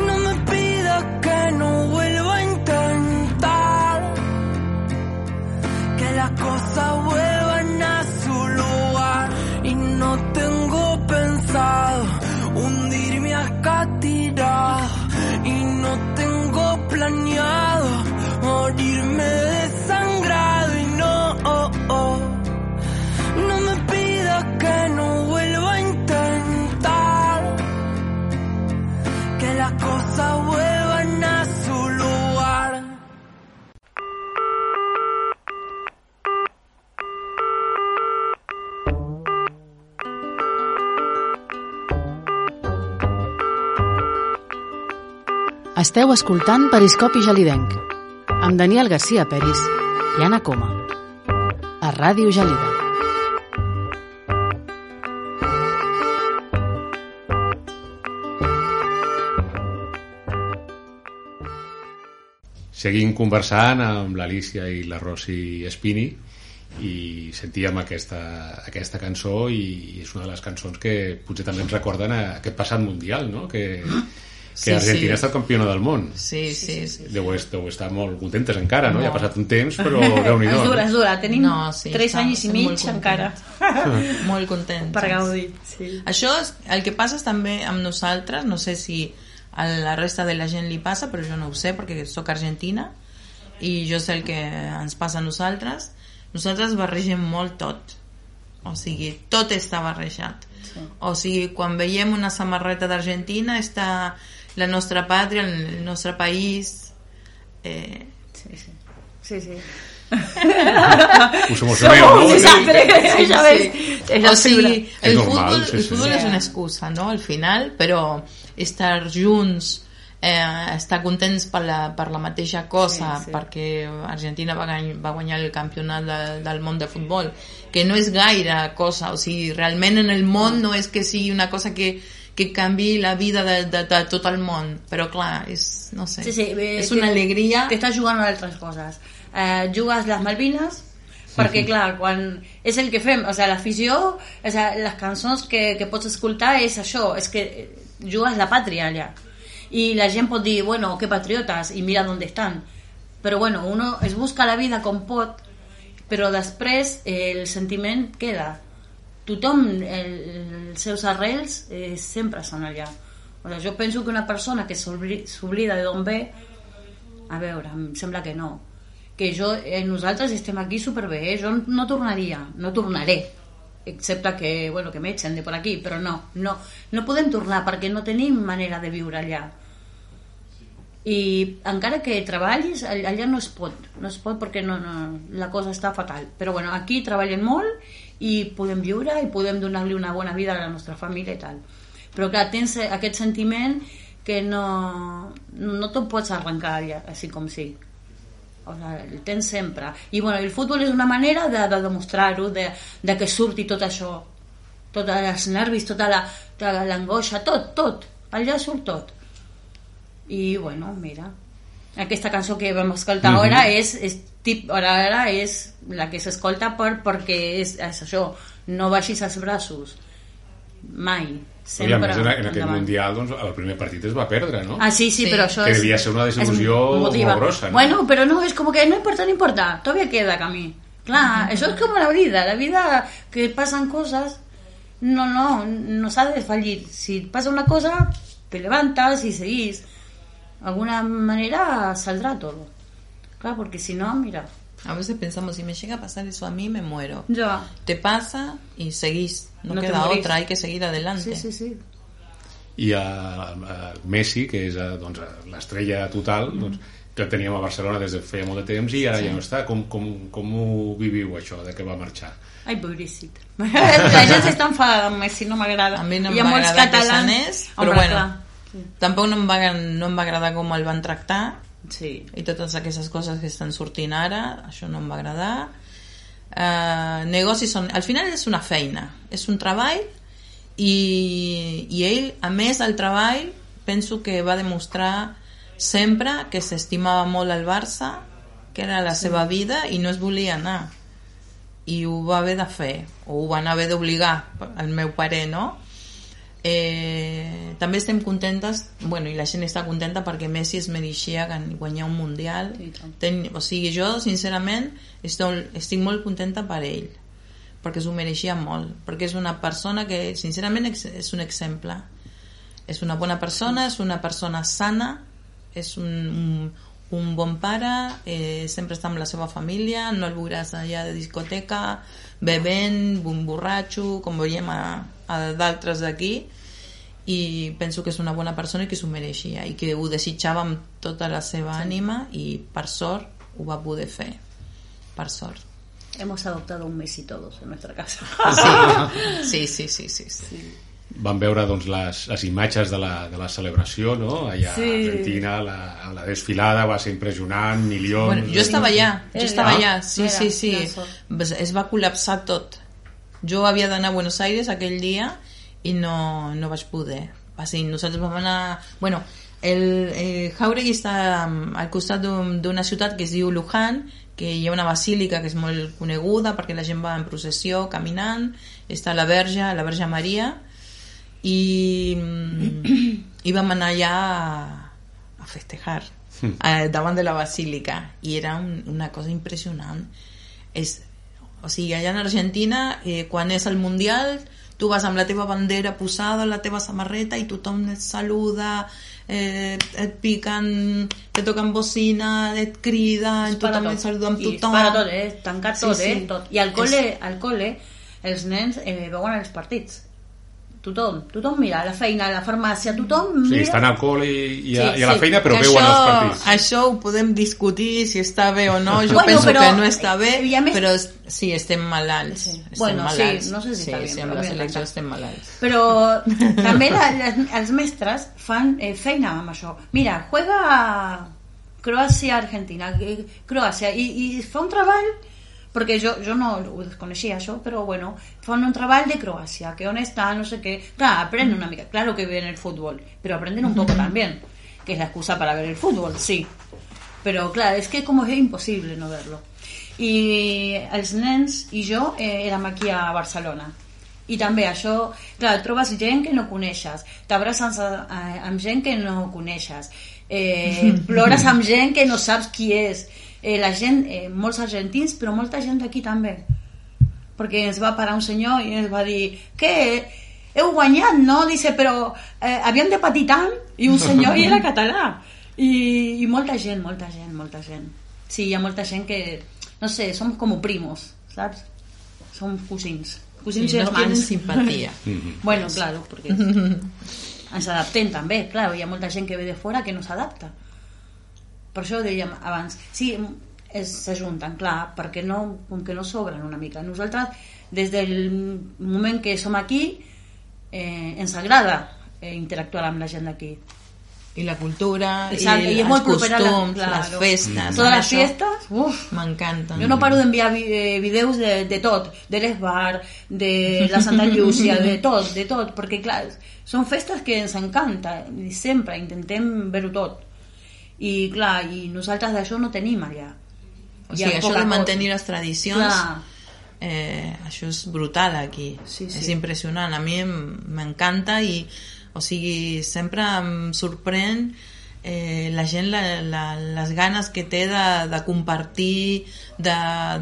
no me pida que no vuelva a intentar. Que las cosas vuelvan a su lugar. Y no tengo pensado hundirme acá tirado. Y no tengo planeado morirme desangrado. Y no, oh, oh, no me pida que no vuelva a intentar. Que las cosas vuelvan a su lugar. Esteu escoltant Periscopi Gelidenc amb Daniel Garcia Peris i Anna Coma a Ràdio Gelida. Seguim conversant amb l'Alicia i la Rosy Espini i sentíem aquesta, aquesta cançó i és una de les cançons que potser també ens recorden a aquest passat mundial, no? Que, que Sí, Argentina sí. ha estat campiona del món. Sí, sí, sí. Deu, deu estar molt contentes encara, no? Ja ha passat un temps, però (laughs) déu-n'hi-do. És dura, és dura. Tenim No, sí, 3 està- anys i mig molt encara (laughs) Molt contents. per gaudir. Sí. Això és, el que passa també amb nosaltres, no sé si a la resta de la gent li passa, però jo no ho sé perquè sóc argentina i jo sé el que ens passa a nosaltres. Nosaltres barregem molt tot. O sigui, tot està barrejat. Sí. O sigui, quan veiem una samarreta d'Argentina està la nostra pàtria, el nostre país... Eh, Sí, sí. Sí, sí. (laughs) Us emocioneu, no? Sí, sí, ja. És la o sigui, el normal, futbol, sí, el sí. futbol és Sí. una excusa, no?, al final, però estar junts, eh, estar contents per la, per la mateixa cosa, Sí, sí. perquè Argentina va, guany, va guanyar el campionat de, del món de futbol, que no és gaire cosa, o sigui, realment en el món no és que sigui una cosa que, que canvi la vida de, de, de tot el món, però clar, és, no sé, Sí, sí, eh, és una alegria... Que estàs jugant a altres coses. Eh, jugues les Malvines, perquè clar, quan és el que fem, o sigui, l'afició, o sigui, les cançons que, que pots escoltar és això, és que eh, jugues la pàtria allà. I la gent pot dir, bueno, que patriotes, i mira on estan. Però bueno, uno es busca la vida com pot, però després eh, el sentiment queda. Tothom, el, els seus arrels eh, sempre són allà. O sigui, jo penso que una persona que s'obli- s'oblida d'on ve, a veure, em sembla que no. Que jo, eh, nosaltres estem aquí superbé, eh? jo no tornaria, no tornaré, excepte que, bueno, que m'etxen de por aquí, però no, no, no podem tornar perquè no tenim manera de viure allà. I encara que treballis, all- allà no es pot, no es pot perquè no, no, la cosa està fatal. Però bueno, aquí treballen molt i podem viure i podem donar-li una bona vida a la nostra família i tal. Però clar, tens aquest sentiment que no, no te'n pots arrencar allà, així com sí. O sigui, el tens sempre. I bueno, el futbol és una manera de, de demostrar-ho, de, de que surti tot això, tots els nervis, tota la- tota l'angoixa, tot, tot. Allà surt tot. I bueno, mira, aquesta cançó que vam escoltar Mhm. ara és, és tip, ara, ara és la que s'escolta per, perquè és, és això, no baixis els braços mai. I a Sempre més, en, en aquest endavant. Mundial, doncs, el primer partit es va perdre, no? Ah, sí, sí, Sí. pero eso Que es... debía ser una es desilusión motiva. muy grosa, ¿no? Bueno, pero no, es como que no importa, no importa, todavía queda camino. Claro, eso (laughs) es como la vida, la vida que pasan cosas, no, no, no sabes fallir. Si pasa una cosa, te levantas y seguís. De alguna manera saldrá todo. Claro, porque si no, mira, A veces pensamos, si me llega a pasar eso a mí, me muero. ya. Te pasa y seguís. No, No queda otra, hay que seguir adelante. Sí, sí, sí. I a, a Messi, que és doncs, l'estrella total, doncs, que el teníem a Barcelona des de feia molt de temps i ara ja no està. Com, com, com ho viviu, això, de que va marxar? Ai, pobrecit. La (laughs) gent s'està enfadada amb Messi, no m'agrada. A mi no em va molts agradar que catalans- s'anés, però Home, bueno. clar. Tampoc no em, va, no em va agradar com el van tractar Sí. i totes aquestes coses que estan sortint ara, això no em va agradar. Uh, negocis són... Al final és una feina, és un treball i, i ell, a més del treball, penso que va demostrar sempre que s'estimava molt el Barça, que era la seva vida i no es volia anar. I ho va haver de fer, o ho van haver d'obligar, al meu parer, no? Eh, també estem contentes bueno, i la gent està contenta perquè Messi es mereixia guanyar un Mundial. Ten, o sigui, jo sincerament estic, estic molt contenta per ell perquè s'ho mereixia molt perquè és una persona que sincerament és un exemple. És una bona persona, és una persona sana és un, un, un bon pare eh, sempre està amb la seva família no el veuràs allà de discoteca bevent, un borratxo com veiem a, a d'altres d'aquí i penso que és una bona persona i que s'ho mereixia i que ho desitjava amb tota la seva ànima i per sort ho va poder fer per sort Hemos adoptado un Messi todos en nuestra casa. (laughs) sí, sí, sí, sí, sí, sí. Vam veure doncs, les, les imatges de la, de la celebració, no? Allà Sí. a Argentina, la, la desfilada va ser impressionant, milions... Bueno, jo estava allà, jo estava allà, sí, sí, sí. Es, es va col·lapsar tot. Jo havia d'anar a Buenos Aires aquell dia i no, no vaig poder. Va ser, nosaltres vam anar... Bueno, el eh, Jauregui està mm, al costat d'un- d'una ciutat que es diu Luján, que hi ha una basílica que és molt coneguda perquè la gent va en processió, caminant, està la Verge, la Verge Maria, i, mm, i vam anar allà a, a festejar eh, davant de la basílica. I era un, una cosa impressionant. És, o sigui, allà en Argentina eh, quan és el Mundial tu vas amb la teva bandera posada la teva samarreta i tothom et saluda eh, et piquen te toquen bocina et crida tothom et saluda amb I tothom para tot, eh? Tancat Sí, tot, sí. eh? Tot. I al col·le, al col·le els nens eh, veuen els partits. Tothom, tothom mira, a la feina, a la farmàcia, tothom Sí, mira... estan al col·le i, i, a, Sí, i a la sí. feina, però veuen això, els partits. Això ho podem discutir si està bé o no. Jo Bueno, penso però- que no està bé, i a més- però sí, estem malalts. Sí. Estem Bueno, sí, malalts. no sé si sí, està bé, sí, amb la selecció estem malalts. Però (laughs) també la, les, els mestres fan eh, feina amb això. Mira, juega Croàcia-Argentina, eh, Croàcia, i, i fa un treball perquè jo, jo no ho desconeixia això, però bueno, fan un treball de Croàcia, que on està, no sé què, clar, aprenden una mica, claro que ven el fútbol, pero aprenden un poco también, que es la excusa para ver el fútbol, sí, però clar, és que com és impossible no verlo. I els nens i jo eh, érem aquí a Barcelona, i també això, clar, trobes gent que no coneixes, t'abraces amb gent que no coneixes, eh, (laughs) plores amb gent que no saps qui és, eh, la gent, eh, molts argentins, però molta gent d'aquí també, perquè ens va parar un senyor i ens va dir què, heu guanyat, no? Dice, però eh, havíem de patir tant. I un senyor (laughs) i era català. I, i molta gent, molta gent, molta gent. Sí, hi ha molta gent que no sé, som com primos, saps? som cosins. Cosins Sí, i no simpatía. (laughs) bueno, claro, perquè (laughs) ens adaptem també, clar, hi ha molta gent que ve de fora que no s'adapta per això ho dèiem abans sí, s'ajunten, clar, perquè no, com que no sobren una mica nosaltres des del moment que som aquí eh, ens agrada eh, interactuar amb la gent d'aquí I la cultura, Exacte, i, i els molt la- costums, claro. les festes. totes les això fiestes uf, M'encanten. Jo no paro d'enviar vi- eh, vídeos de, de tot, de l'Esbar, de la Santa (laughs) Llúcia, de tot, de tot, perquè clar, són festes que ens encanta i sempre intentem ver-ho tot. I clar, i nosaltres d'això no tenim allà. O sigui, això de cosa. mantenir les tradicions Clar. eh, això és brutal aquí Sí, sí. és impressionant, a mi m'encanta i o sigui, sempre em sorprèn eh, la gent la, la, les ganes que té de, de compartir de,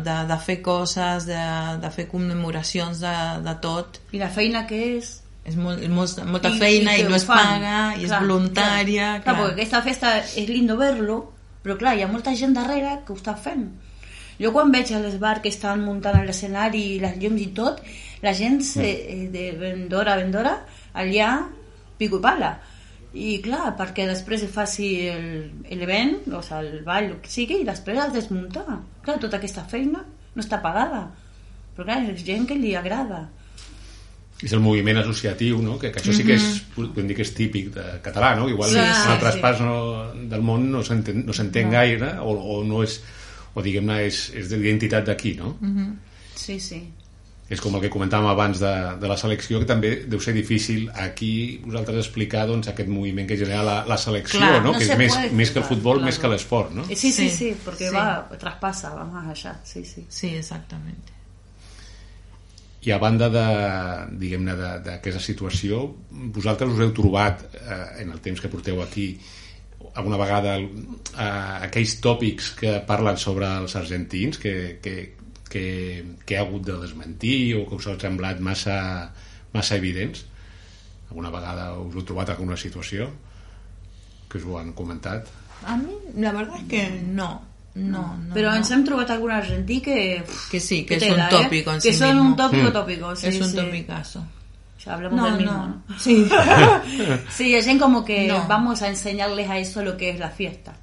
de, de fer coses de, de fer commemoracions de, de tot I la feina que és... és molt, molt, molta I- feina i, que no es fan. paga i és Clar, voluntària Clar, clar, perquè aquesta festa és lindo verlo, però clar, hi ha molta gent darrere que ho està fent. Jo quan veig a les bars que estan muntant l'escenari i les llums i tot, la gent se, eh, de vendora a vendora, allà pico i pala. I clar, perquè després es faci el- l'event, o sigui, el ball, el que sigui, i després has de desmuntar. Clar, tota aquesta feina no està pagada. Però clar, és gent que li agrada. És el moviment associatiu, no? que, que això sí que és, podem dir que és típic de català, no? Igual Sí, en altres sí. parts no, del món no s'entén no s'entén gaire, o, o no és o diguem-ne és, és de l'identitat d'aquí, no? Sí, sí. És com el que comentàvem abans de, de la selecció, que també deu ser difícil aquí vosaltres explicar doncs, aquest moviment que genera la, la selecció, Clar, no? no que se és més, puede més que el explicar, futbol, claro. més que l'esport, no? Sí, sí, Sí, sí, porque sí. va, traspasa, va más allá, sí, sí. sí, exactament I a banda de, diguem-ne, d'aquesta situació, vosaltres us heu trobat, eh, en el temps que porteu aquí, alguna vegada eh, aquells tòpics que parlen sobre els argentins que, que, que, que ha hagut de desmentir o que us han semblat massa, massa evidents? Alguna vegada us heu trobat alguna situació que us ho han comentat? a mi la verdad es que no no, no Pero no. ens hem trobat algun argentí que... que sí, que que es un tópico ¿eh? en Que sí son mismo. un tópico Mm. tópico, sí, es un sí. topicazo Ya hablamos no, del mismo, no. ¿no? (laughs) Sí. (laughs) Sí, es como que No. vamos a enseñarles a eso lo que es la fiesta.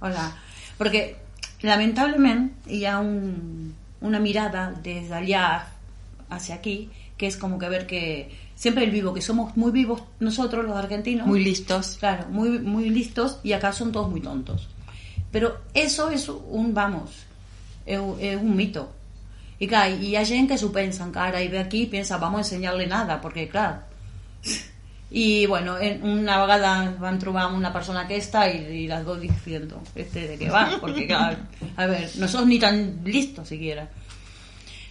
Hola. Porque lamentablemente y hay un, una mirada desde allá hacia aquí que es como que ver que siempre el vivo, que somos muy vivos nosotros los argentinos. Muy listos. Claro, muy, muy listos y acá son todos muy tontos. Pero eso es un, vamos, es, un- mito. Y claro, y hay gente que su pensa encara y ve aquí y piensa, vamos a enseñarle nada, porque claro. Y bueno, en una vegada van trobar una persona aquesta y, y las dos diciendo, este de qué va, porque claro, a ver, no sos ni tan listos siquiera.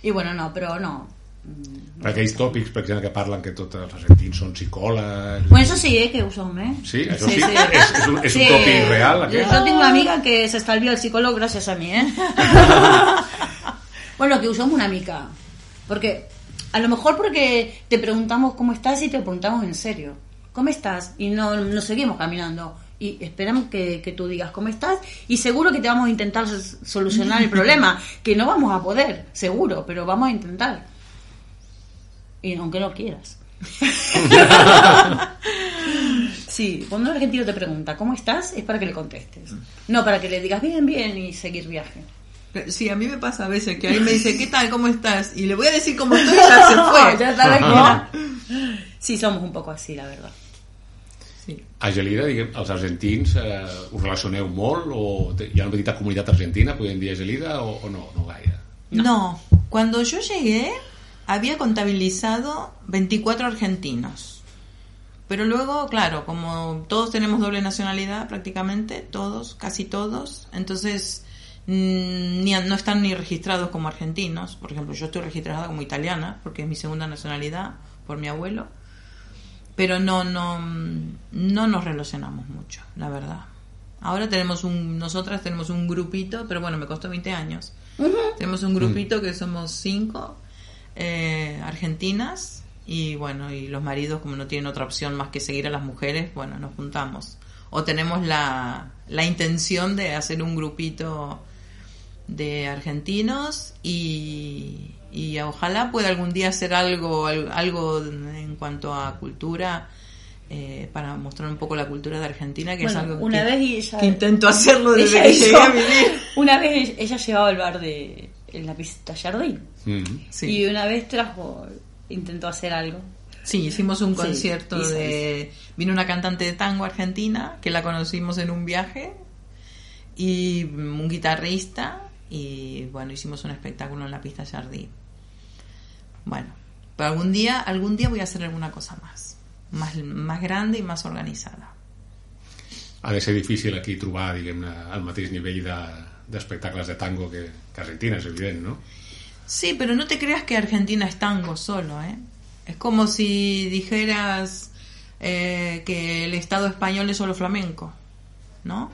Y bueno, no, pero no. Mm. Per aquells tòpics, per exemple, que parlen que tots els argentins són psicòlegs... Bueno, eso sí, ¿eh? Que uso, ¿eh? Sí, això sí, (laughs) és, és, un, és un Sí. tòpic real, Yo, aquest? yo tengo una amiga que se estalvia el psicólogo gracias a mí, ¿eh? (laughs) bueno, que usamos una amiga. Porque, a lo mejor porque te preguntamos cómo estás y te preguntamos en serio. ¿Cómo estás? Y no, no seguimos caminando. Y esperamos que, que tú digas cómo estás y seguro que te vamos a intentar solucionar el (laughs) problema. Que no vamos a poder, seguro, pero vamos a intentar. Y aunque no quieras. (laughs) Sí, cuando un argentino te pregunta ¿cómo estás? es para que le contestes. No para que le digas bien, bien y seguir viaje. Sí, a mí me pasa a veces que alguien me dice, ¿qué tal? ¿Cómo estás? Y le voy a decir cómo estoy y ya se (laughs) fue. ya está tranquila. Sí, somos un poco así, la verdad. Sí. A Gelida, diguem, els argentins eh, us relacioneu molt o hi ha una petita comunitat argentina, podem dir a Gelida, o, o no, no gaire? No. cuando yo llegué había contabilizado 24 argentinos. Pero luego, claro, como todos tenemos doble nacionalidad prácticamente, todos, casi todos, entonces mm, ni, no están ni registrados como argentinos. Por ejemplo, yo estoy registrada como italiana, porque es mi segunda nacionalidad por mi abuelo. Pero no, no, mm, no nos relacionamos mucho, la verdad. Ahora tenemos un, nosotras tenemos un grupito, pero bueno, me costó 20 años. Tenemos un grupito que somos cinco eh, argentinas y bueno, y los maridos como no tienen otra opción más que seguir a las mujeres, bueno, nos juntamos. O tenemos la, la intención de hacer un grupito de argentinos y, y ojalá pueda algún día hacer algo, al- algo en cuanto a cultura eh, para mostrar un poco la cultura de Argentina, que es algo una que, vez ella- que intento hacerlo (laughs) desde que llegué a vivir. Una vez ella llevaba el bar de en la pista Jardín. Sí. y una vez trajo, intentó hacer algo. Sí, hicimos un concierto de... Vino una cantante de tango argentina que la conocimos en un viaje y un guitarrista y bueno, hicimos un espectáculo en la pista Jardín. Bueno, pero algún día, algún día voy a hacer alguna cosa más, más, más grande y más organizada. Ha de ser difícil aquí trobar, diguem-ne, el mateix nivell de- d'espectacles de, tango que, que Argentina, és evident, no? Sí, pero no te creas que Argentina es tango solo, ¿eh? Es como si dijeras eh, que el Estado español es solo flamenco, ¿no?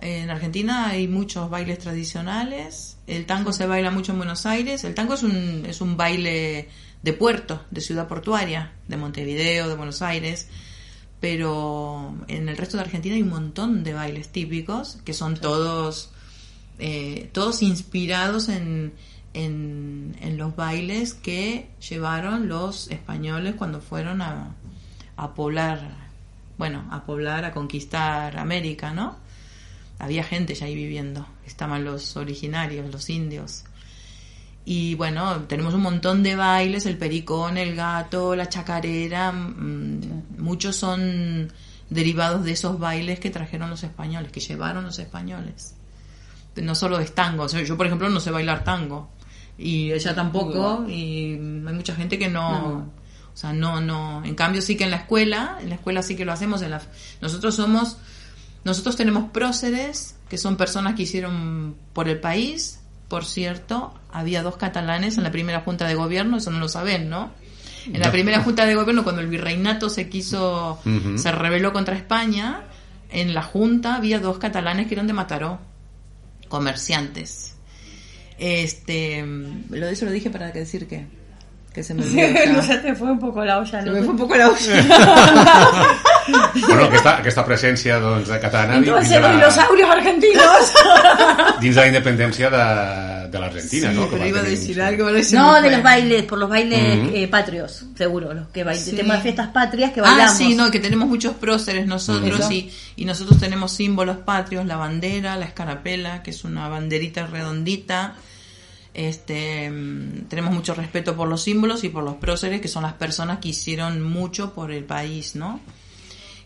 En Argentina hay muchos bailes tradicionales, el tango se baila mucho en Buenos Aires, el tango es un, es un baile de puerto, de ciudad portuaria, de Montevideo, de Buenos Aires, pero en el resto de Argentina hay un montón de bailes típicos que son todos, eh, todos inspirados en, en, en los bailes que llevaron los españoles cuando fueron a, a poblar, bueno, a poblar, a conquistar América, ¿no? Había gente ya ahí viviendo, estaban los originarios, los indios. Y bueno, tenemos un montón de bailes, el pericón, el gato, la chacarera, mm, muchos son derivados de esos bailes que trajeron los españoles, que llevaron los españoles. No solo es tango, o sea, yo por ejemplo no sé bailar tango. Y ella tampoco y hay mucha gente que no, o sea, no, no, en cambio sí que en la escuela, en la escuela sí que lo hacemos, en la, nosotros somos, nosotros tenemos próceres, que son personas que hicieron por el país, por cierto, había dos catalanes en la primera junta de gobierno, eso no lo saben, ¿no? En la No. primera junta de gobierno, cuando el virreinato se quiso, se rebeló contra España, en la junta había dos catalanes que eran de Mataró, comerciantes. Este, lo de eso lo dije para que decir que, que se me (laughs) olvidó. (laughs) no se te fue un poco la olla. Se ¿no? me fue un poco la olla. (laughs) Bueno, aquesta, aquesta presència doncs, de catalana dins Entonces, de, los la, dinosaurios argentinos. dins de la independència de, de l'Argentina, Sí, no? Pero iba a decir algo. ahora se no, me de los bailes, por los bailes Ujú. eh, patrios, seguro, los que bailan. Sí. El tema de fiestas patrias que Ah, bailamos. sí, no, que tenemos muchos próceres nosotros Eso. y, y nosotros tenemos símbolos patrios, la bandera, la escarapela, que es una banderita redondita. Este, mm, tenemos mucho respeto por los símbolos y por los próceres, que son las personas que hicieron mucho por el país, ¿no?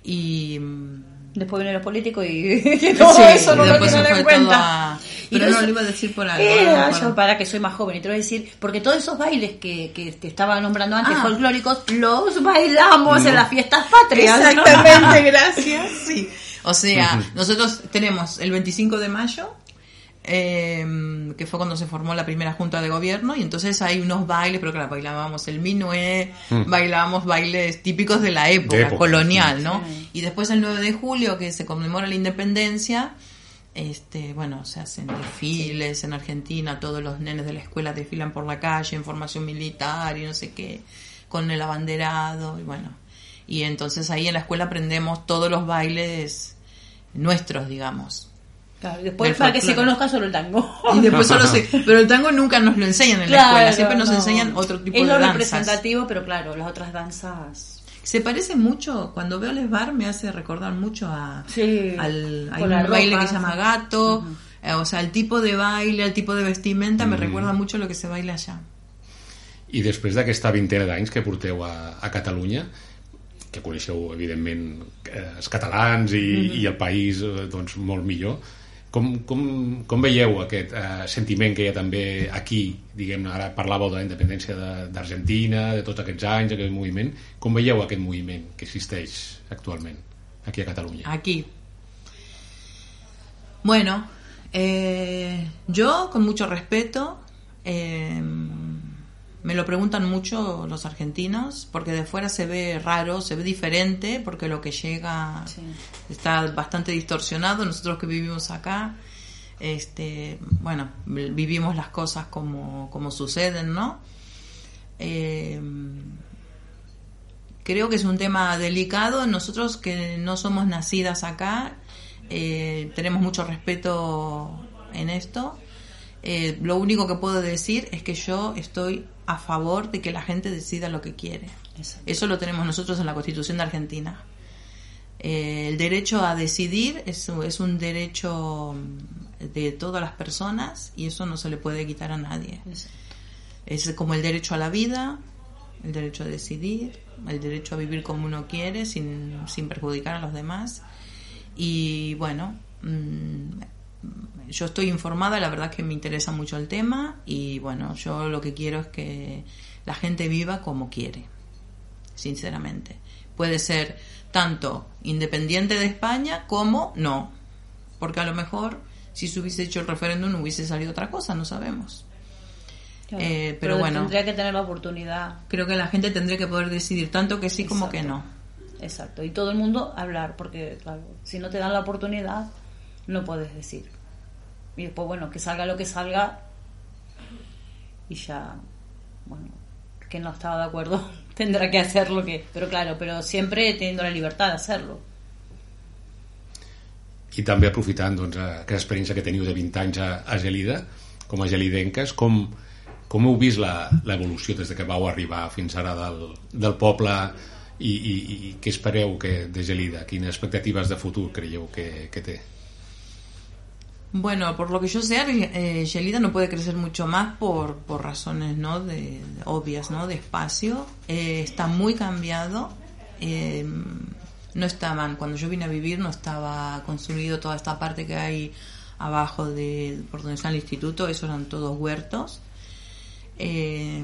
Y Después vienen los políticos y, (laughs) y todo sí, eso no lo tienen en cuenta. a- Y Pero no lo iba a decir por algo. Eh, no ah, yo para que soy más joven y te voy a decir, porque todos esos bailes que, que te estaba nombrando antes, Ah. folclóricos, los bailamos en las fiestas patrias. Exactamente, (laughs) gracias. Sí. O sea, nosotros tenemos el 25 de mayo, eh, que fue cuando se formó la primera junta de gobierno, y entonces hay unos bailes, pero claro, bailábamos el minué, bailábamos bailes típicos de la época, De época, colonial, ¿no? Y después el 9 de julio, que se conmemora la independencia, este, bueno, se hacen desfiles en Argentina, todos los nenes de la escuela desfilan por la calle en formación militar y no sé qué, con el abanderado, y bueno. Y entonces ahí en la escuela aprendemos todos los bailes nuestros, digamos. Claro, después para que se conozca solo el tango. Y después (laughs) solo se, pero el tango nunca nos lo enseñan en la Claro, escuela, siempre nos no. enseñan otro tipo es de lo danzas. representativo, pero claro, las otras danzas. Se parece mucho, cuando veo el bar me hace recordar mucho a, Sí, al hay un la baile ropa, que se llama gato, eh, o sea, el tipo de baile, el tipo de vestimenta me recuerda mucho a lo que se baila allá. I després d'aquesta vintena d'anys que porteu a, a Catalunya, que coneixeu, evidentment, eh, els catalans i, i el país eh, doncs, molt millor, com, com, com veieu aquest eh, sentiment que hi ha també aquí, diguem ara parlàveu de la independència de- d'Argentina, de, tots aquests anys, aquest moviment, com veieu aquest moviment que existeix actualment aquí a Catalunya? Aquí. Bueno, eh, yo con mucho respeto, eh, me lo preguntan mucho los argentinos, porque de fuera se ve raro, se ve diferente, porque lo que llega Sí. está bastante distorsionado. Nosotros que vivimos acá, este, bueno, vi- vivimos las cosas como, como suceden, ¿no? Eh, creo que es un tema delicado. Nosotros que no somos nacidas acá, eh, tenemos mucho respeto en esto. Eh, lo único que puedo decir es que yo estoy a favor de que la gente decida lo que quiere. Exacto. Eso lo tenemos nosotros en la Constitución de Argentina. Eh, el derecho a decidir es, es un derecho mm, de todas las personas y eso no se le puede quitar a nadie. Es como el derecho a la vida, el derecho a decidir, el derecho a vivir como uno quiere sin, sin perjudicar a los demás. Y bueno, mm, yo estoy informada, la verdad que me interesa mucho el tema y bueno, yo lo que quiero es que la gente viva como quiere, sinceramente. Puede ser tanto independiente de España como no, porque a lo mejor si se hubiese hecho el referéndum hubiese salido otra cosa, no sabemos. Claro, Eh, pero, bueno, Tendría que tener la oportunidad. creo que la gente tendría que poder decidir tanto que sí como que no. Exacto. Y todo el mundo hablar, porque, claro, si no te dan la oportunidad, no puedes decir. Y después, bueno, que salga lo que salga. Y ya, bueno, que no estaba de acuerdo, (laughs) tendrá que hacer lo que. Pero claro, pero siempre teniendo la libertad de hacerlo. I també aprofitant doncs, aquesta experiència que teniu de 20 anys a, a Gelida, com a gelidenques, com, com heu vist l'evolució des de que vau arribar fins ara del, del poble i, i, i què espereu que, de Gelida? Quines expectatives de futur creieu que, que té? Bueno, por lo que yo sé, eh, Gelida no puede crecer mucho más por, por razones ¿no? de, obvias, ¿no? De espacio. Eh, está muy cambiado. Eh, no estaban, cuando yo vine a vivir, no estaba construido toda esta parte que hay abajo de por donde está el instituto, eso eran todos huertos. Eh,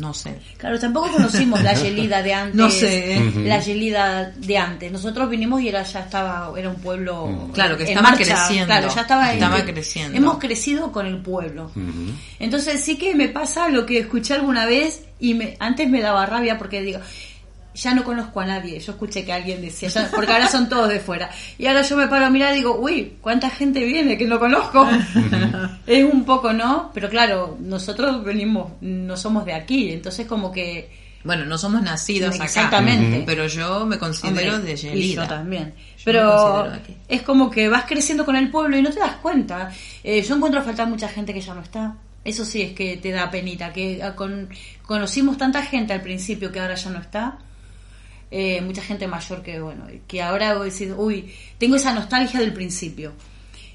no sé. Claro, tampoco conocimos la gelida de antes. (laughs) No sé, ¿eh? La gelida de antes. Nosotros vinimos y era ya estaba, era un pueblo. Claro, que estaba marcha. creciendo. Claro, ya estaba, en- Estaba creciendo. Hemos crecido con el pueblo. Entonces sí que me pasa lo que escuché alguna vez y me, antes me daba rabia porque digo, ya no conozco a nadie. Yo escuché que alguien decía, ya- porque ahora son todos de fuera. Y ahora yo me paro a mirar y digo, uy, ¿cuánta gente viene que no conozco? es un poco, ¿no? Pero claro, nosotros venimos, no somos de aquí, entonces como que... Bueno, no somos nacidos acá. Exactamente. Pero yo me considero Hombre, de y Gelida. yo también. Yo me Pero considero de aquí. es como que vas creciendo con el pueblo y no te das cuenta. Eh, yo encuentro faltar mucha gente que ya no está. Eso sí es que te da penita. Que ah, con, conocimos tanta gente al principio que ahora ya no está. Eh, mucha gente mayor que, bueno, que ahora voy a decir, uy, tengo esa nostalgia del principio.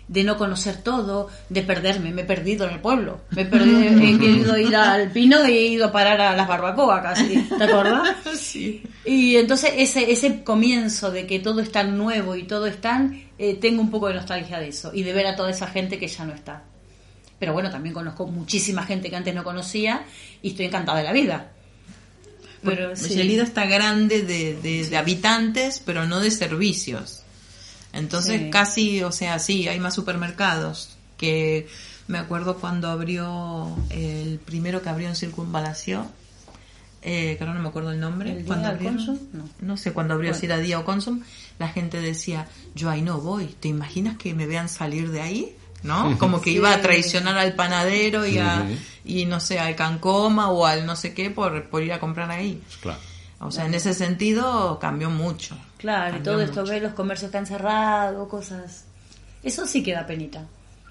De no conocer todo, de perderme. Me he perdido en el pueblo. Me he perdido, he (laughs) querido ir al pino y he ido a parar a las barbacoas casi. ¿Te acuerdas? (laughs) Sí. Y entonces ese, ese comienzo de que todo es tan nuevo y todo es tan... eh, tengo un poco de nostalgia de eso y de ver a toda esa gente que ya no está. Pero bueno, también conozco muchísima gente que antes no conocía y estoy encantada de la vida. Pero sí. Está grande de, de- de habitantes, pero no de servicios. Entonces Sí. casi, o sea, sí, hay más supermercados. Que me acuerdo cuando abrió el primero que abrió en Circunvalación, eh, que ahora no me acuerdo el nombre. ¿El Día cuando. Consum? No. sé, cuando abrió Bueno. si era Día o Consum, la gente decía, yo ahí no voy. ¿Te imaginas que me vean salir de ahí? ¿No? Como que Sí. iba a traicionar al panadero y a, y no sé, al cancoma o al no sé qué por, por ir a comprar ahí. Clar. O sea, en ese sentido cambió mucho. Claro, y todo esto, ves los comercios que han cerrado, cosas... Eso sí que da penita.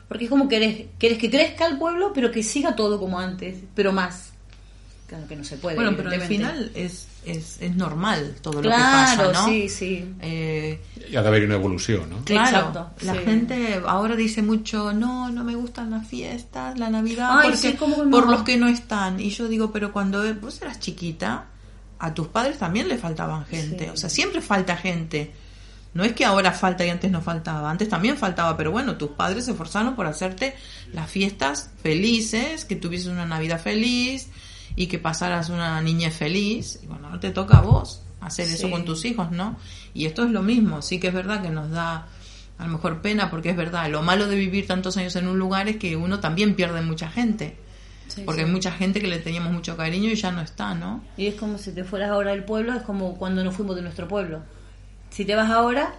Porque es como querés, querés que crezca el pueblo, pero que siga todo como antes, pero más. Claro que no se puede. Bueno, pero al final es, es, es normal todo lo que pasa, ¿no? sí, sí. Eh, Hi ha d'haver una evolució, no? Claro, Exacto, la sí. gente ahora dice mucho, no, no me gustan las fiestas, la Navidad, Ay, porque, sí, ¿cómo que no? por los que no están. Y yo digo, pero cuando vos eras chiquita, a tus padres también le faltaban gente. Sí. O sea, siempre falta gente. No es que ahora falta y antes no faltaba. Antes también faltaba, pero bueno, tus padres se esforzaron por hacerte las fiestas felices, que tuvieses una Navidad feliz y que pasaras una niñez feliz. Y bueno, ahora te toca a vos hacer eso con tus hijos, ¿no? Y esto es lo mismo. Sí que es verdad que nos da a lo mejor pena porque es verdad. Lo malo de vivir tantos años en un lugar es que uno también pierde mucha gente. Sí, porque sí. hay mucha gente que le teníamos mucho cariño y ya no está, ¿no? Y es como si te fueras ahora del pueblo, es como cuando nos fuimos de nuestro pueblo. Si te vas ahora,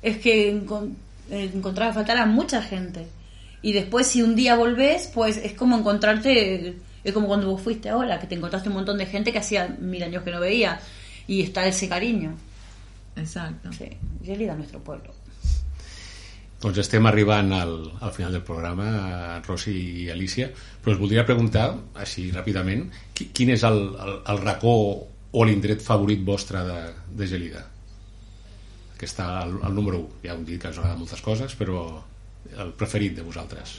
es que encon- eh, encontrar faltar a mucha gente. Y después, si un día volvés, pues es como encontrarte, es como cuando vos fuiste ahora, que te encontraste un montón de gente que hacía mil años que no veía. Y está ese cariño. Exacto. Sí, Gelida, nuestro pueblo. Doncs estem arribant al, al final del programa, Rossi i Alicia, però us voldria preguntar, així ràpidament, qui, quin és el, el, el racó o l'indret favorit vostre de, de Gelida? Que està al, al número 1. Ja hem dit que us agrada moltes coses, però el preferit de vosaltres.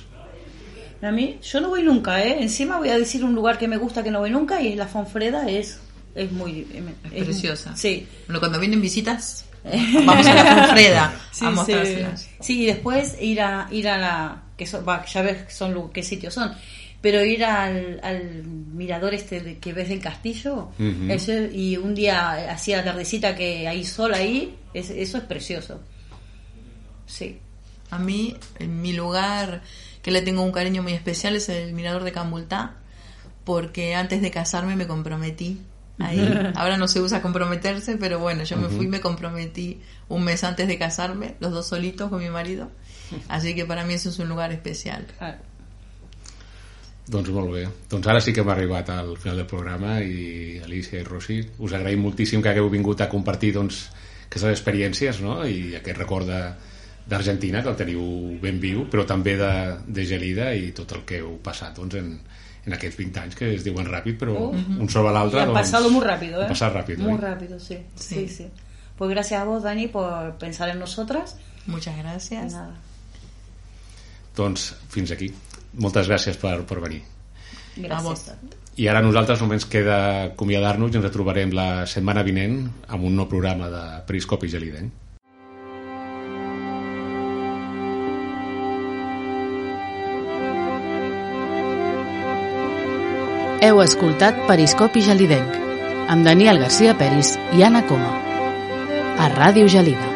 A mí, yo no voy nunca, ¿eh? Encima voy a decir un lugar que me gusta que no voy nunca y la Fonfreda es, es muy... Es preciosa. Sí. Bueno, cuando vienen visitas, (laughs) vamos a la Fonfreda Sí, a mostrárselas. Sí, y después ir a ir a la que son, ya ves son qué sitios son, pero ir al, al mirador este de- que ves del castillo y un día hacía la tardecita que hay sol ahí, es- eso es precioso. Sí. A mí, en mi lugar, que le tengo un cariño muy especial, es el Mirador de Cambultá, porque antes de casarme me comprometí ahí. Ahora no se usa comprometerse, pero bueno, yo me fui y me comprometí un mes antes de casarme, los dos solitos con mi marido. Así que para mí eso es un lugar especial. Ah, Doncs molt bé. Doncs ara sí que hem arribat al final del programa i Alicia i Rossi, us agraïm moltíssim que hagueu vingut a compartir doncs, aquestes experiències no? i aquest record de- d'Argentina, que el teniu ben viu, però també de, de Gelida i tot el que heu passat doncs, en, en aquests 20 anys que es diuen ràpid, però un sobre l'altre... ha doncs, pasado muy rápido, ¿eh? Ha passat ràpid, Muy oi? rápido, sí. sí. Sí. Sí, Pues gracias a vos, Dani, por pensar en nosotras. Muchas Y gracias. nada. Doncs fins aquí. Moltes gràcies per, per venir. Gracias. I ara nosaltres només queda acomiadar-nos i ens retrobarem la setmana vinent amb un nou programa de Periscopi Gelidenc. Heu escoltat Periscopi Gelidenc amb Daniel Garcia Peris i Anna Coma a Ràdio Gelida.